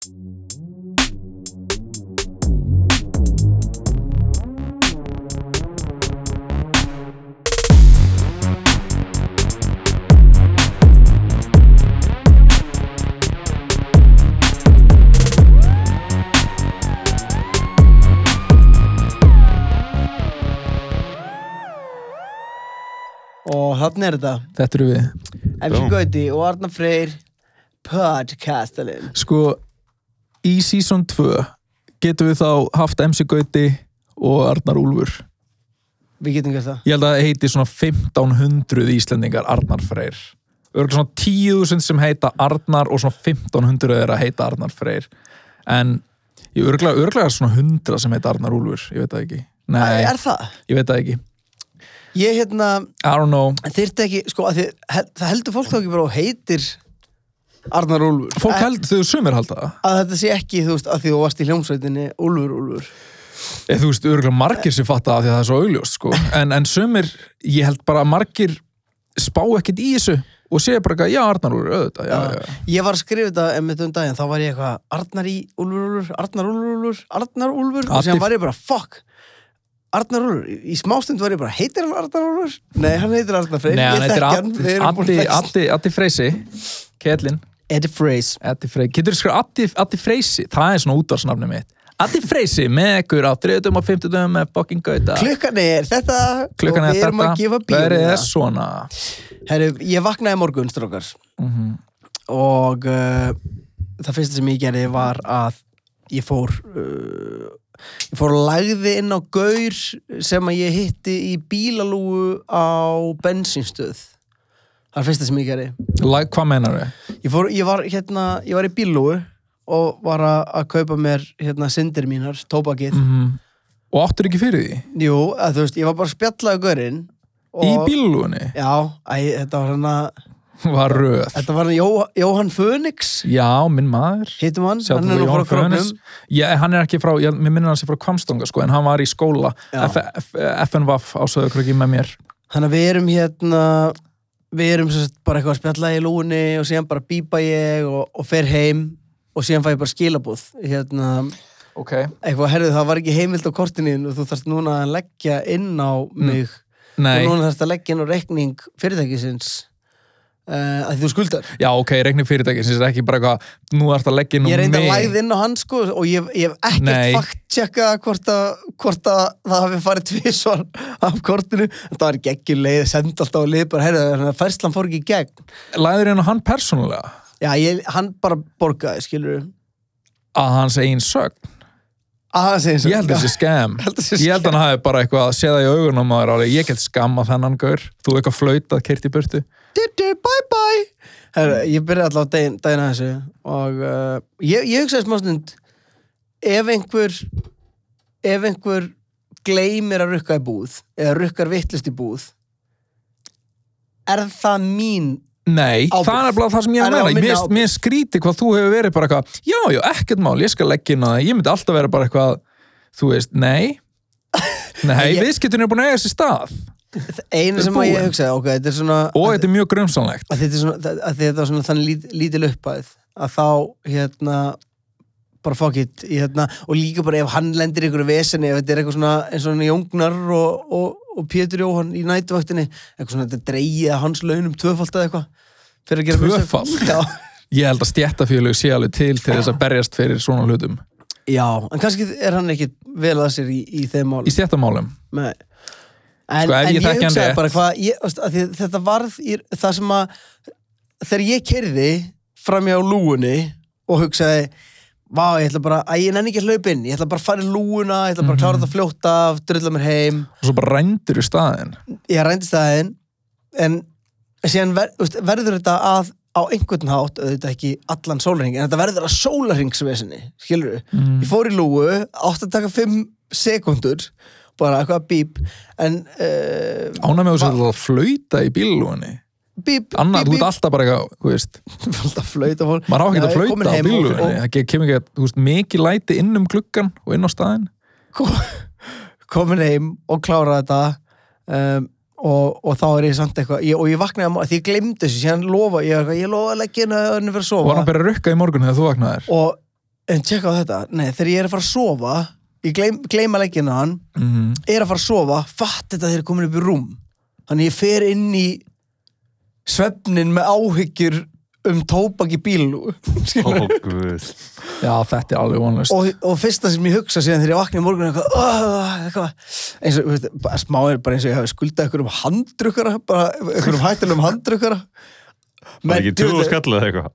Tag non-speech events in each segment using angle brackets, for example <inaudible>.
Og þannig er þetta Þetta eru við. MC. Gauti og Arnar Freyr Podcastalinn Sko, í season 2 getum við þá haft MC Gauti og Arnar Úlfur. Við getum gert það Ég held að það heiti svona 1500 Íslendingar Arnar Freyr. Örgulega svona 10.000 sem heita Arnar og svona 1500 er að heita Arnar Freyr. En ég örgulega, örgulega svona 100 sem heita Arnar Úlfur. Ég veit það ekki. Nei, Er það? ég veit það ekki. Ég hérna, I don't know. þyrfti ekki, sko, að því, hel, það heldur fólk þá ekki bara og heitir Arnar Úlfur Fólk held, þau sumir halda það. Að þetta sé ekki, þú veist, að því þú varst í hljómsveitinni Úlfur, Úlfur Eða, þú veist, örgulega margir sem fatta það því að það er svo augljóst, sko. <laughs> En, en sumir, ég held bara að margir spá ekkert í þessu og segja bara eitthvað, já, Arnar Úlfur, auðvitað, já, já. Ég var að skrifa þetta einmitt um daginn, þá var ég eitthvað Arnar í Úlfur, Úlfur, Arnar Úlfur, Úlfur, Arnar Úlfur og sem var ég bara, fuck Arnar Úlfur, í smástund var ég bara, heitir hann Arnar Úlfur? Nei, hann heitir Arnar Freyr, Nei, hann heitir Addi Freysi, Kjellin, Eddie Freys Addi Freysi, getur þú skrifa Addi, Addi Freysi, það er svona útvarsnafni mitt. Addi Freysi með ykkur á 30 og 50 með fucking gauta. Klukkan er þetta Klukkan og við erum þetta, að gefa bíluna er svona. Herru, ég vaknaði morgun, strókar Mhm. og uh, það fyrsta sem ég gerði var að ég fór uh, ég fór og lagði inn á gaur sem að ég hitti í bílalúgu á bensínstöð það er fyrsta sem ég gerði Like, hvað meinar þau? ég, ég, hérna, ég var í bílalúgu og var að, að kaupa mér hérna, syndir mínar, tóbakið Mm Og áttur ekki fyrir því? jú, að, þú veist, ég var bara að spjalla á gaurinn Í bílúinni? já, æ, þetta var hérna Var röð. þetta var hérna Jó, Jóhann Fönix Já, minn maður. hittum hann, Sjáttu hann er nú frá? Króknum Já, hann er ekki frá, ég, minnir hann sé frá Kvamstonga sko, en hann var í skóla FNVAF á Söðukröki með mér. Þannig að við erum hérna við erum sagt bara eitthvað að spjalla í lúni og síðan bara bípa ég og, og fer heim og síðan fæ ég bara skilabúð hérna, Ok. eitthvað, herðu það var ekki heimild á kortinu og þú þarfst núna að leggja inn á mig Nei. og núna þarfst að leggja inn á reikning fyrirtækisins uh, að þú skuldar. Já, ok, reikning fyrirtæki, sem er ekki bara eitthvað, nú ert að leggja inn á ég reyndi að mig. lægða inn á hann sko og ég, ég hef ekkert fakt tjekka hvort að, hvort að það hafi farið tvisvar af kortinu. Það var geggjur leið, senda alltaf á leið bara, herðu, færslan fór ekki gegn. Læður inn á hann persónulega? Já, ég, hann bara borgaði, skilur að hans eigin sögn. að hann segir Ég held þessi skam. <laughs> að Ég held að hann hafi bara eitthvað að bye bye Herra, Ég byrjaði alltaf daginn að þessu og uh, ég, ég hugsaði smá stund ef einhver ef einhver gleymir að rukka í búð eða rukkar vittlust í búð er það mín Nei, Ábyrgð. það er bara það sem ég Er að meina. Mér, skríti hvað þú hefur verið bara eitthvað, já, já, ekkert mál, ég skal leggja inn á það. Ég myndi alltaf vera bara eitthvað, þú veist, nei. <laughs> Nei, Ég- viðskiptin er búin að eiga sér stað. Einu sem ég hugsaði, ok, þetta svona Og þetta er mjög grumsanlegt. að þetta svona, að, að þetta er svona þannig lít, lítil uppæð að þá, hérna bara fuck it, hérna, og líka bara ef hann lendir ykkur vesinni, ef þetta er eitthvað svona eins og Jóngnar og, og, og Pétur Jóhann í nætuvaktinni, eitthvað svona þetta dreigið að hans launum tvöfald eða eitthvað? Já, Ég held að stjættafjölu sé alveg til til þess að berjast fyrir svona hlutum. já, en kannski er hann ekki vel að sér í, í þeim mál Í stjættamálum. Nei. En, Sko, en ég ég, hugsaði bara hvað ég, þetta varð í, það sem að þegar ég kerði framjá lúunni og hugsaði vá, ég ætla bara, að ég nenni ekki að hlaupa inn ég ætla bara að fara í lúuna, ég ætla bara að klára Mhm. þetta fljótt af, drulla mér heim Og svo bara rændur í staðin. ég rændi staðinn en síðan ver, verður þetta að á einhvern hátt, auðvitað ekki allan sólarhing, en þetta verður að sólarhingsvesinni skilur við, Mm. ég fór í lúu átt að taka 5 sekundur bara eitthvað bíp en uh, Ána með þess að flauta í bílunni. bíp, Annað, þú bíp, ert alltaf bara eitthvað, þú veist, <laughs> alltaf flauta fólk maður á ekki að ég flauta á og- bílunni. og- Það kemur ekki, þú veist, mikið læti inn um gluggan og inn á staðin. kom- komin heim og klára þetta um, og, og þá er ég samt eitthvað ég, og ég vaknaði að því ég glemdi þessu síðan lofa, ég, ég lofa að leggja inn að önni fyrir að Og sofa hann bara að rukka í morgun þegar þú vaknaðir. og en tjekka á þetta, nei, þegar ég er að fara að sofa ég gleym, gleyma leggina hann. Mm. er að fara að sofa, fatt þetta þegar ég er komin upp í rúm. Þannig ég fer inn í svefnin með áhyggjur um tóbak í bílu <laughs> guð. Já, þetta er alveg vonlust og, og fyrsta sem ég hugsa síðan þegar ég vakna í morgun er eitthvað, "Ah", eitthvað. Eins og, þú veist, bara smá er bara eins og ég hafi skuldað ykkur um handrukkara bara ykkur um hættilegum handrukkara Var ekki tjóð og skallið eitthvað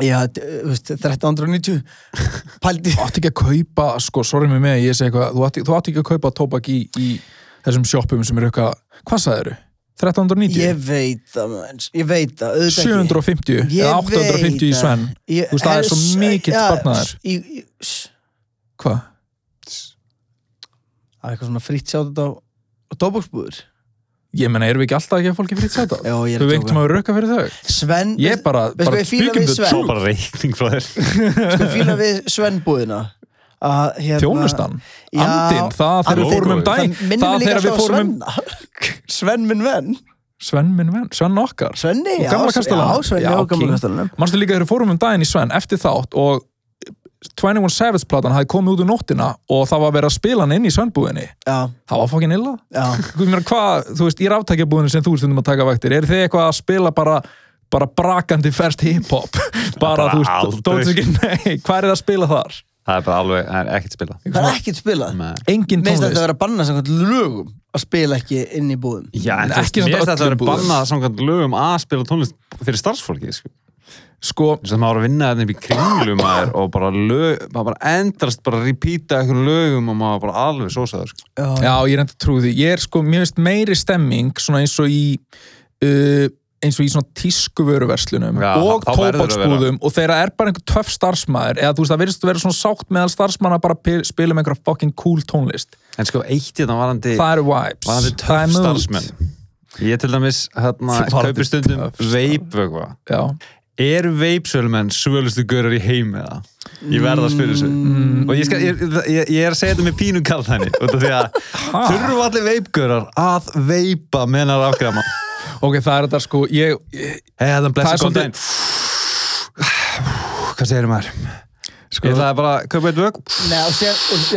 Já, d- þú veist, 1390 <laughs> Pældi þú átti ekki að kaupa, sko, sorry með mig ég segi eitthvað, þú átti ekki að kaupa tóbak í, í þessum sjoppum sem eru eitthvað hvað sagðið eru? 1390? Ég veit það, ég veit það auðvitað ekki. 750 Ég eða 850 í veit Sven það. Ég- Þú veist, það er svo mikill já, sparnaður. í- í- s- hvað? Það er eitthvað svona fritt sjátt á tóbaksbúður ég menna, erum við ekki alltaf ekki að fólki fyrir þetta? Já, ég er þú að veitum að rukka fyrir þau. Sven, ég bara, veistu bara við þau? Svo bara reikning frá þér. <laughs> Sko fíla við Sven-búðina að hérna þjónustan, Já, andinn, það þegar við fórum um daginn það þegar við fórum um <laughs> Sven minn venn. Sven minn venn, Sven okkar. Svenni, já, já, Svenni kastalanum. Manstu líka þegar við fórum um daginn í Sven eftir þátt og 21 Savage platan hafði komið út úr nóttina og það var verið að spila hann inn í Svenbúðinni Já, það var fokkin illa. <laughs> Hvað, þú veist, í ráftækjabúðinu sem þú stundum að taka vaktir, er þið eitthvað að spila bara bara brakandi ferst hip-hop? <laughs> Bara, Bara þú veist, ekki, <laughs> nei, hvað er það að spila þar? Það er bara alveg, það er ekkert spila Það er ekkert spilað. Engin Mér finnst þetta tónlist að vera bannað samkvæmt lögum að spila ekki inn í búðum Já, en mér samt finnst þetta að vera bannað samkvæmt lögum að spila tónlist fyrir starfsfólki sko. Sko, Þess að maður var að vinna þetta upp í kringlum maður, og bara, lög, bara endrast bara að repeata eitthvað lögum og maður bara alveg sósaður sko. já, ég er enda að því. Ég er sko, mér finnst meiri stemming svona eins og í uh, eins og í svona tísku vöruverslunum Já, og að tóbaksbúðum og þeirra er bara einhver töff starfsmæður eða þú veist, það verðist að vera svona sátt meðal starfsmanna að bara pi- spila með einhverja fucking cool tónlist. En sko, eitt í þetta varandi það eru vibes. varandi Það er töff starfsmenn. Ég til dæmis, hérna, <laughs> Varðandi kaupi stundum töff Eru veipsölumenn svölustu görar í heimi eða? Ég verða að spyrja þessu Mm. Og ég, skal, ég, ég, ég er að segja þetta með pínu kall út af því að þurfu allir veipgörar að veipa meðan að afgræma ok, það er þetta sko ég, er Það er svolítið- <sighs> Hvað segir maður? Sko, Ég ætlaði bara kaupa eitt vögg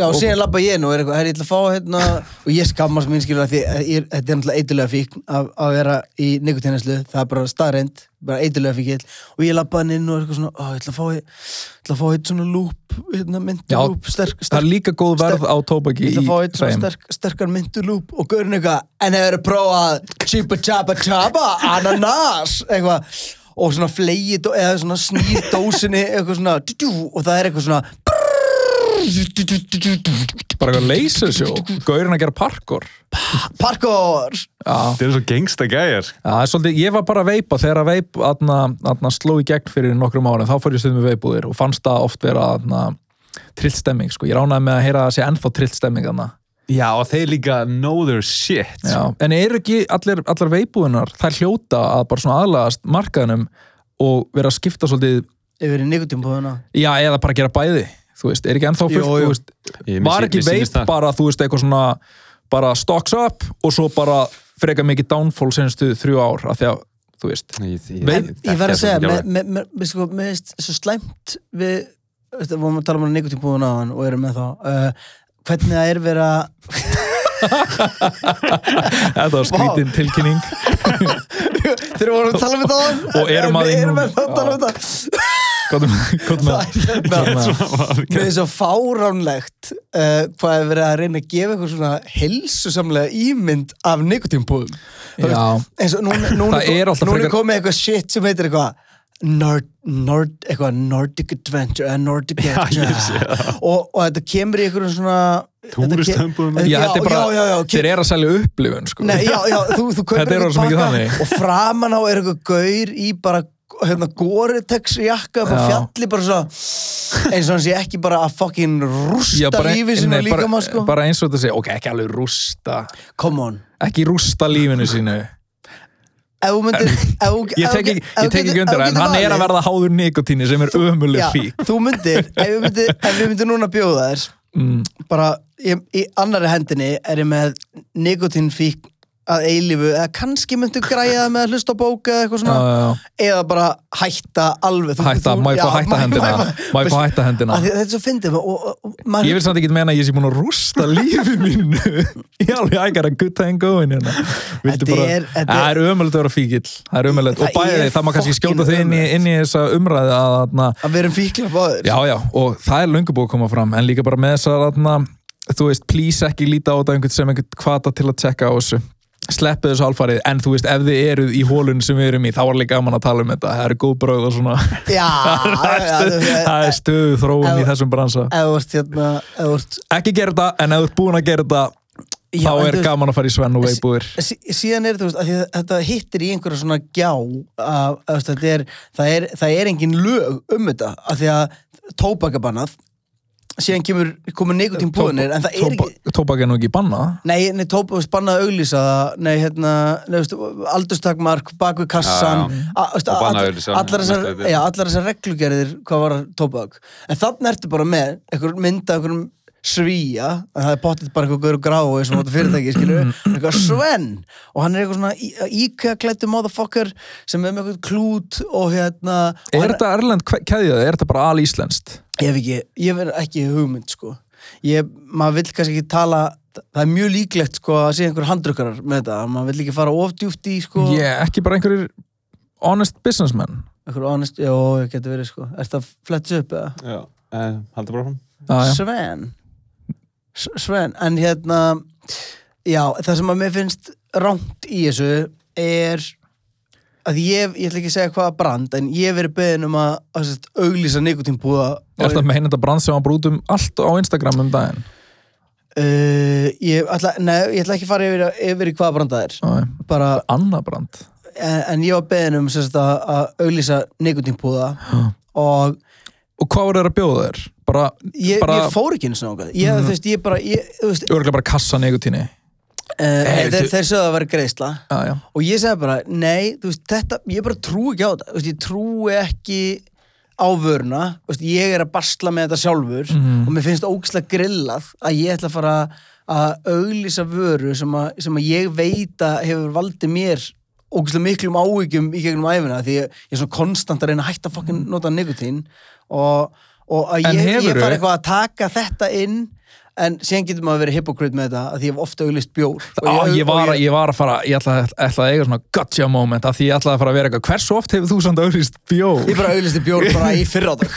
og síðan, labba ég nú er eitthvað, herri, ég ætla að fá hérna og ég skammast mín skilur því að ég, þetta er náttúrulega eitulega fíkn að, að vera í nikotíneslu, það er bara staðreind bara eitulega fíkil og ég labba hann inn og er eitthvað svona, ó, ég ætla að fá ég ætla að fá eitt svona lúp, hérna myndulúp sterk, það er sterk, líka góð verð á tóbaki ég ætla að fá eitt svona þeim sterk, sterkar myndulúp og gaurin eitthvað, en hefur prófað og svona flegið eða svona snýr dósinni eitthvað svona, og það er eitthvað svona bara eitthvað lasersjó, gaurin að gera parkour. Parkour. Já, Þetta er svo gengsta gæjar. Er ég var bara að veipa. Þegar að veip atna, atna, sló í gegn fyrir nokkrum árin þá fór ég stundum með veipbúðir og fannst það oft vera atna, trillt stemming sko. ég ránaði með að heyra að það sé ennþá trillt stemming þarna. Já, og þeir líka know their shit Já. en eru ekki allir, allar veipbúðinar þær hljóta að bara svona aðlagast markaðinum og vera að skipta svolítið yfir í nikotímpúðuna já, eða bara gera bæði þú veist, er ekki ennþá fullt Jú, jú. þú veist, Ég- mér var sí- ekki mér sýnist veip það. bara, þú veist, eitthvað svona bara stocks up og svo bara freka mikið downfall senstu þrjú ár af því að, þú veist Ég, ég, Veip- ég verð að segja, með, með, með, með, sko, með svo slæmt við, við vorum að tala um nikotímpúðuna á hann og erum með þá uh, hvernig það er vera <laughs> þetta var skrítin tilkynning. <laughs> Þegar við vorum að tala um þetta Og erum að að tala um þetta. Hérna, Mér er svo fáránlegt uh, hvað er verið að reyna að gefa eitthvað svona helsusamlega ímynd af nikotímpúðum Já, eins og núna, núna, Það er alltaf núna frekar- komið eitthvað shit sem heitir eitthvað Nord, Nord, eitthvað Nordic Adventure eða Nordic Já, ég Adventure og, og þetta kemur í einhverjum svona Túristömbum. já, já, þetta er bara, já, já, já, þeir eru að selja upplifun sko. Nei, já, já, þú, þú kaupir er pakka þannig. og framan á er eitthvað gaur í bara hérna, Gore-Tex jakka upp á Já. fjalli bara svo eins og hann sé ekki bara að fucking rústa lífið sínu nei, líka maður sko bara eins og þetta segja, ok, ekki alveg rústa come on ekki rústa lífinu þú myndir þú- ég tek ekki, ég ekki undir það, en hann er að verða háður nikotíni sem er ömuleg fík. þú myndir, ef við myndir, myndir núna bjóða þér mm, bara í, í annari hendinni er ég með nikotínfík að eilífu eða kannski myndu græja það með að hlusta á bók eða eitthvað svona. Já, já. eða bara hætta alveg Þú- Hætta, þú- má ég fá hætta hendina? Má ég fá hætta hendina? Að Þetta er svo fyndið Ég vil samt ekki meina að ég sé búin að rústa lífi mínu. Ég alveg, I got a good time going hérna. Viltu Þetta bara, er- þetta það er- ömulegt að vera fíkil Það er ömulegt Og Það bæði, er það má kannski skjóta þig inn í, þessa umræði að, að, að við erum fíkla báðir. Já, já, og það er löngu búið að koma fram. En líka bara með þess að þú veist, please ekki líta á þetta einhvern sem einhvern kvata til að tjekka á þessu sleppið þessu alfarið, en þú veist, ef þið eruð í hólun sem við erum í, þá var líka gaman að tala um þetta það eru góð bröð og svona Já, það er það er stöðu þróun í þessum bransa hérna ekki gera þetta, en ef þú ert búin að gera þetta Já, þá er gaman að fara í Sven og veibúðir Sí, síðan er veist, að að þetta hittir í einhverja svona gjá að, að, veist, þetta er, það, er, það er engin lög um þetta að því að tóbakabannað síðan kemur, komur nikotín búinir en það er ekki tóbak er nú ekki banna Nei, nei, tópa, veist, bannað að auglýsa nei, hérna, aldurstakmark, bak við kassan, bannað allar þessar, reglugerðir, hvað var tóbak. En þannig ertu bara með einhver mynd af einhverjum svíja, en það er potið bara einhver gaur og grái sem átta fyrirtæki, skilur, eitthvað Sven, og hann er eitthvað svona íkja klættu motherfucker sem er með eitthvað klút og hérna, og er þetta erlend keðjað, er þetta bara alíslenskt ég hef ekki, ég verð ekki hugmynd, sko. Ég, maður vill kannski ekki tala, það er mjög líklegt, sko, að sé einhver handrukkarar með þetta, maður vill ekki fara ofdjúft í, sko, ég, ekki bara einhverjir honest businessmen einhver honest, já, geti verið, sko. Er þetta flettis upp, eða? Já, eh, haldur bara fram. Sven Sven, en hérna já, það sem að mér finnst rámt í þessu er að ég, ég ætla ekki að segja hvaða brand en ég hef verið beðin um að, að sest, auglýsa nikotínbúða Er þetta meina þetta brand sem var brútt um allt á Instagram um daginn? uh, ég, ætla, nei, ég ætla ekki að fara yfir, yfir í hvaða brand það er Nei, bara, annað brand en, en ég var beðin um sest, að, að auglýsa nikotínbúða og Og hvað voru þeir að bjóða þér? Bara, ég, bara ég fór ekki eins og náttúrulega ég, þú veist, ég bara, örgulega bara kassa negutíni uh, þeir, þú- þeir sögðu að vera greiðsla. Já og ég segi bara, nei, þú veist, þetta ég bara trúi ekki á þetta, veist, ég trúi ekki á vöruna. Þú veist, ég er að basla með þetta sjálfur Mhm. og mér finnst ógislega grillað að ég ætla að fara að auglýsa vöru sem að, sem að ég veit að hefur valdið mér ógislega miklum áhyggjum í gegnum æfina því ég, er svona konstant að reyna að hætta fokkin nota nikotín og, og að En ég, ég fara eitthvað að taka þetta inn en síðan getur maður að vera hypocrite með þetta að því ég hef ofta auglýst bjór Á, ég, var, að- ég var að fara, ég ætla, ætla að eiga svona gotcha moment af því ég ætlaði að fara að vera eitthvað hversu oft hefur þú samt auðvist bjór? Ég bara auðlisti bjór bara í fyrradag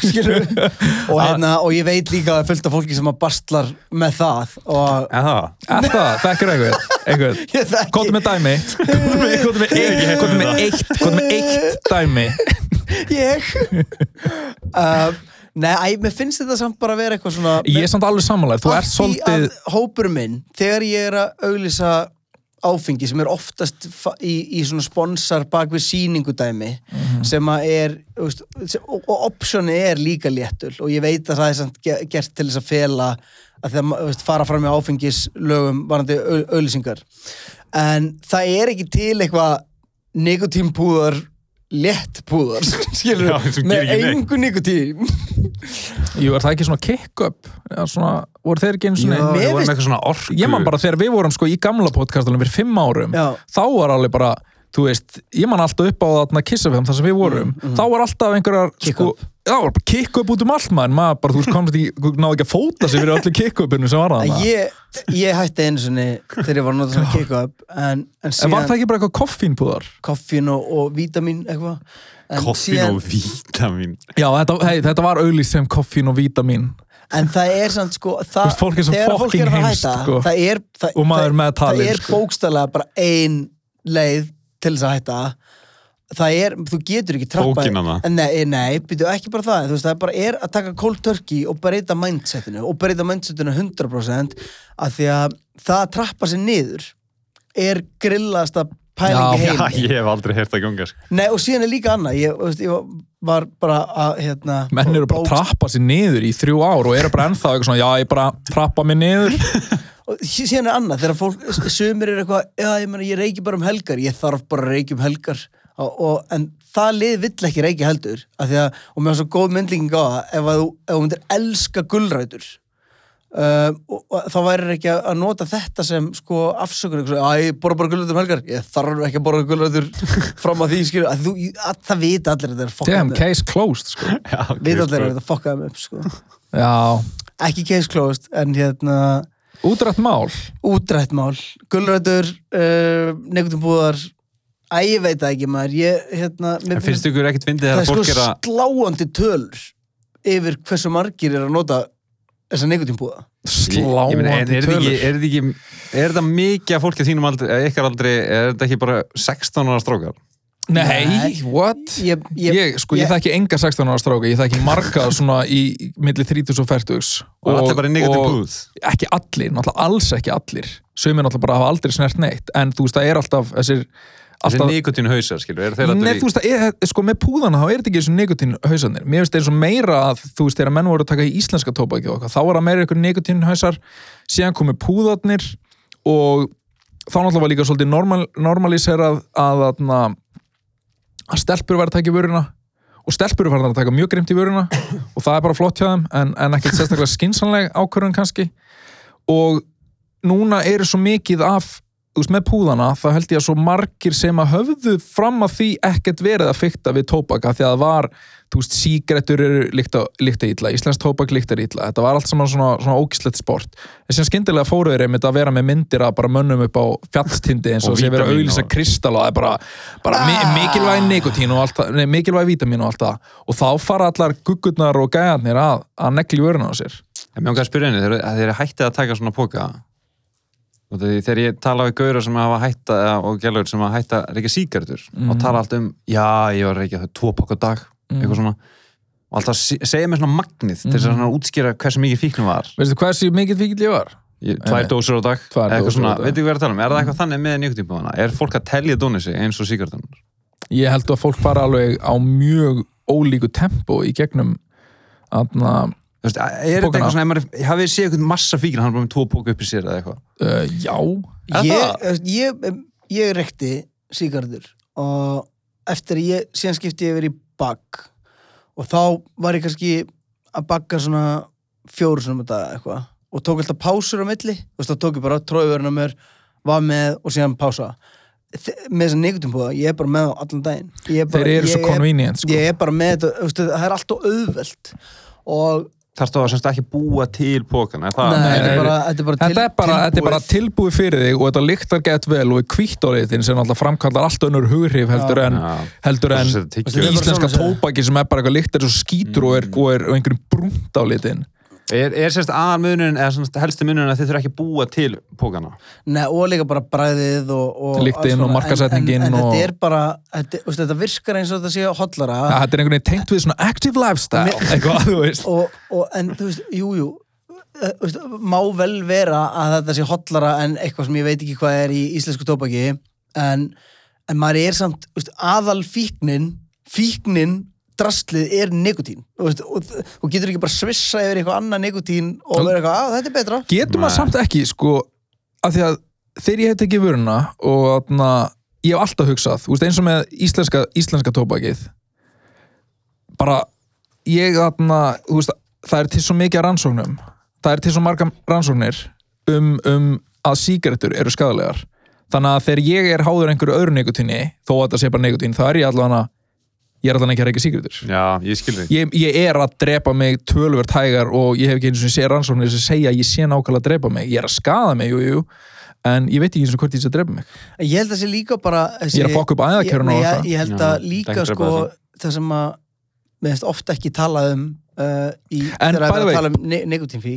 <laughs> og, hérna, og ég veit líka að er af fólki sem að bastlar með það og Eða Er það? Þekkir einhver? einhver? <laughs> ég þekki Kóttu með dæmi Kóttu með, eitt Kóttu með eitt Kóttu með eitt dæmi <laughs> ég uh, Nei, æ, mér finnst þetta samt bara að vera eitthvað svona Ég er samt alveg samanlega Þú ert því svolítið að hópur minn, þegar ég er að auglýsa áfengi sem er oftast í, í svona sponsor bak við sýningudæmi Mhm. sem að er veist, og, og optioni er líka léttul og ég veit að það er samt ge- gert til þess að fela að það veist, fara fram með áfengislögum varandi au- auglýsingar en það er ekki til eitthvað nikotínpúðar léttpúðar <laughs> skilur, Já, með engu nikotín Jú, er það ekki svona kick-up? Já, svona, voru þeir ekki einu svona Já. Við Mér vorum finnst- eitthvað svona orku Ég man bara þegar við vorum sko í gamla podcastunum fyrir fimm árum Já. þá var alveg bara, þú veist ég man alltaf upp á þarna kissafem þar sem við vorum. Þá var alltaf einhverjar Kick sko, já, bara kick up út um allt maður. Maður bara, þú veist, komst í, náðu ekki að fóta sig fyrir öllu kick upinu sem var Að það ég, ég hætti einu sinni þegar ég var að nota svona kick-up en, en En var síðan það ekki bara eitthvað koffínpúðar? koffín og, og vítamin eitthvað. En Koffín síðan- og vítamin Já, þetta, hey, þetta var auðlýst sem koffín og vítamin en það er samt sko það, fólk er þegar fólk er að heimst, hætta sko. það er, það, Og maður það, með talið, það er sko. bókstæðlega bara ein leið til þess að hætta. Það er, þú getur ekki trappa nei, nei, byrju ekki bara það. Veist, það er bara er að taka cold turkey og breyta mindsetinu og breyta mindsetinu 100% af því að það að trappa sér niður er grillasta pælingi Já, Já, ég hef aldrei heyrt það ganga sko. Nei, og síðan er líka annað. Ég, veist, ég var bara að hérna, Menn eru bara að trappa sér niður í þrjú ár og eru bara ennþá eitthvað svona, já, ég bara trappa mig niður. <laughs> Og sí- síðan er annað, þegar fólk sumir er eitthvað, já, ég meina, ég reiki bara um helgar. Ég þarf bara að reiki um helgar. Og, og, en það lið vill ekki reiki heldur af því að, og mér var svo góð myndlíking á það ef ef þú myndir elska gulrætur Uh, og, þá væri ekki að nota þetta sem sko afsökun að ég borða bara gullutur um helgar. Ég þarf ekki að borða gullutur <laughs> fram að því skilur, að þú, að það vita allir að þetta er Damn, fokkað með case closed sko. <laughs> Já, vita allir að sko. þetta er fokkað með upp sko. Ekki case closed en hérna útrætt mál. Mál. Gullrætur, uh, nekutum búðar að ég veit ekki maður. Ég, hérna, mér finnst ykkur ekkert fyndið það er sko sláandi tölur yfir hversu margir er að nota þessa nekutum búða Ég- ég meina, er, sláandi er, tölur er þetta ekki er þetta mikið af fólki að þínum aldrei eða ykkar aldrei, er þetta ekki bara 16 ára strókar? Nei, Nei. what? ég, Ég, sko, ég, ég- þekki enga 16 ára stráka, ég þekki marga <laughs> svona í milli 30 og 40 Og, allir bara í booth ekki allir, náttúrulega alls ekki allir sömur náttúrulega bara hafa aldrei snert neitt en þú veist, það er alltaf þessir Þessi alltaf, nikotínu hausar, skilur, er þeir Nei, allir þú veist, það er, sko, með púðana þá er þetta ekki eins og nikotín hausarnir mér finnst eins og meira að, þú veist, þegar menn voru að taka í íslenska tóbaki og eitthvað, þá var það meira ykkur nikotín hausar, síðan komu púðarnir og þá náttúrulega var líka svolítið normal, normalíserað að, að, að stelpur var að taka í vöruna og stelpur var að taka mjög grimt í vöruna <coughs> og það er bara flott hjá þeim en, en ekkert sérstaklega skinsanleg ákvörðun kannski. Og núna eru svo mikið af veist, með púðana, þá held ég að svo margir sem að höfðu fram að því ekkert verið að fykta við tóbaka því að það var, þú veist, sígrettur eru líkta, illa, íslensk tóbak líkta illa. Þetta var allt saman svona, svona ógislegt sport. En sem skyndilega fóruður einmitt að vera með myndir að bara mönnum upp á fjallstindi eins og, Og og sé verið að vítamín auðlýsa og- kristall og það er bara, bara mi mikilvæg nikotín og allt það, nei, mikilvæg vítamin og allt það. Og þá fara allar guggurnar og gæjarnir að, að negli vöruna á sér. En mér okkar að spyrja henni, þeir, þeir eru hættið að taka svona póka þegar ég tala við gauður sem hafa hætta og gælur sem hafa hætta reykja síkartur Mhm. og tala allt um, já, ég var að reykja þau tvo á dag, eitthvað svona. Og alltaf se- segja mér svona magnið til þess að svona útskýra hversu mikið fíknum var. Veistu hversu mikið fíkill ég var? ég, tvær Einmitt. dósur á dag, Tvær eitthvað dósir á svona, veit ekki hvað ég er að tala um? Er það eitthvað þannig með nikotinbúðana, er fólk að telja dónið sig eins og síkartunar ég held að fólk fara alveg á mjög ólíku tempo í gegnum aðna, Þú veist, er þetta eitthvað svona, ef maður hafið séð eitthvað massa fíkina, hann er bara með tvo póka upp í sér eða eitthvað. Uh, já. Ég, ég, ég rekti síkardur og eftir að ég síðan skipti ég yfir í bak og þá var ég kannski að bakka svona fjóru svona með dag eitthvað og tók alltaf pásur á milli. Þú veist þá tók ég bara tróðverðin á mér var með og síðan pása. Þe- með þess að neikutum búða, ég er bara með á allan daginn. Ég er bara, þeir eru ég svo convenient sko. ég er bara með þetta, það er alltaf auðvelt og Þarf þú að semst ekki búa til pókana, er það? Nei, nei, þetta er bara, þetta er bara, Þetta er bara, þetta er bara tilbúið. fyrir þig og þetta lyktar gett vel og er kvítt á litin sem alltaf framkallar allt önnur hughrif heldur en, Já. heldur en er íslenska tóbaki sem er bara eitthvað lyktar svo skítur og er, og er og einhverjum brúnt á litin Er, er sérst aðal munin, eða semst helsti munin að þið þurfa ekki búa til pókana? Nei, og líka bara bræðið og, og Lyktin alls og konar. markaðssetningin en, en, en og- þetta er bara þetta, veist, þetta virkar eins og þetta sé hotlara ja, Þetta er einhvern veginn tengt við svona active lifestyle eitthvað, þú veist og, og, en þú veist, jú, jú eh, veist, má vel vera að þetta sé hotlara en eitthvað sem ég veit ekki hvað er í íslensku tóbaki en, en maður er samt veist, aðal fíknin fíknin drastlið er nikotín og, veist, og, og getur ekki bara svissa yfir eitthvað annað nikotín og vera eitthvað, að þetta er betra. Getur maður samt ekki, sko að því að þegar ég hef tekið vöruna og atna, ég hef alltaf hugsað þú veist, eins og með íslenska, íslenska tóbakið bara ég veist, það er til svo mikið rannsóknum það er til svo marga rannsóknir um, um að sígarettur eru skadalegar þannig að þegar ég er háður einhverju öðru nikotíni þó að þetta sé bara nikotín, þá er ég allavega ég er allavega ekki að reyka sígarettur Já, ég ég, ég er að drepa mig tölvert hægar og ég hef ekki eins og sé rannsóknir sem segja að ég sé nákvæmlega að drepa mig. Ég er að skada mig, jú, jú en ég veit ekki eins og hvort ég sé að drepa mig. Ég held að það sé líka bara þessi, Ég er að fokka upp æðakjöruna og eitthvað. ég, held að líka sko það sem að við hefst ofta ekki talað um uh, í, En er way, tala um ne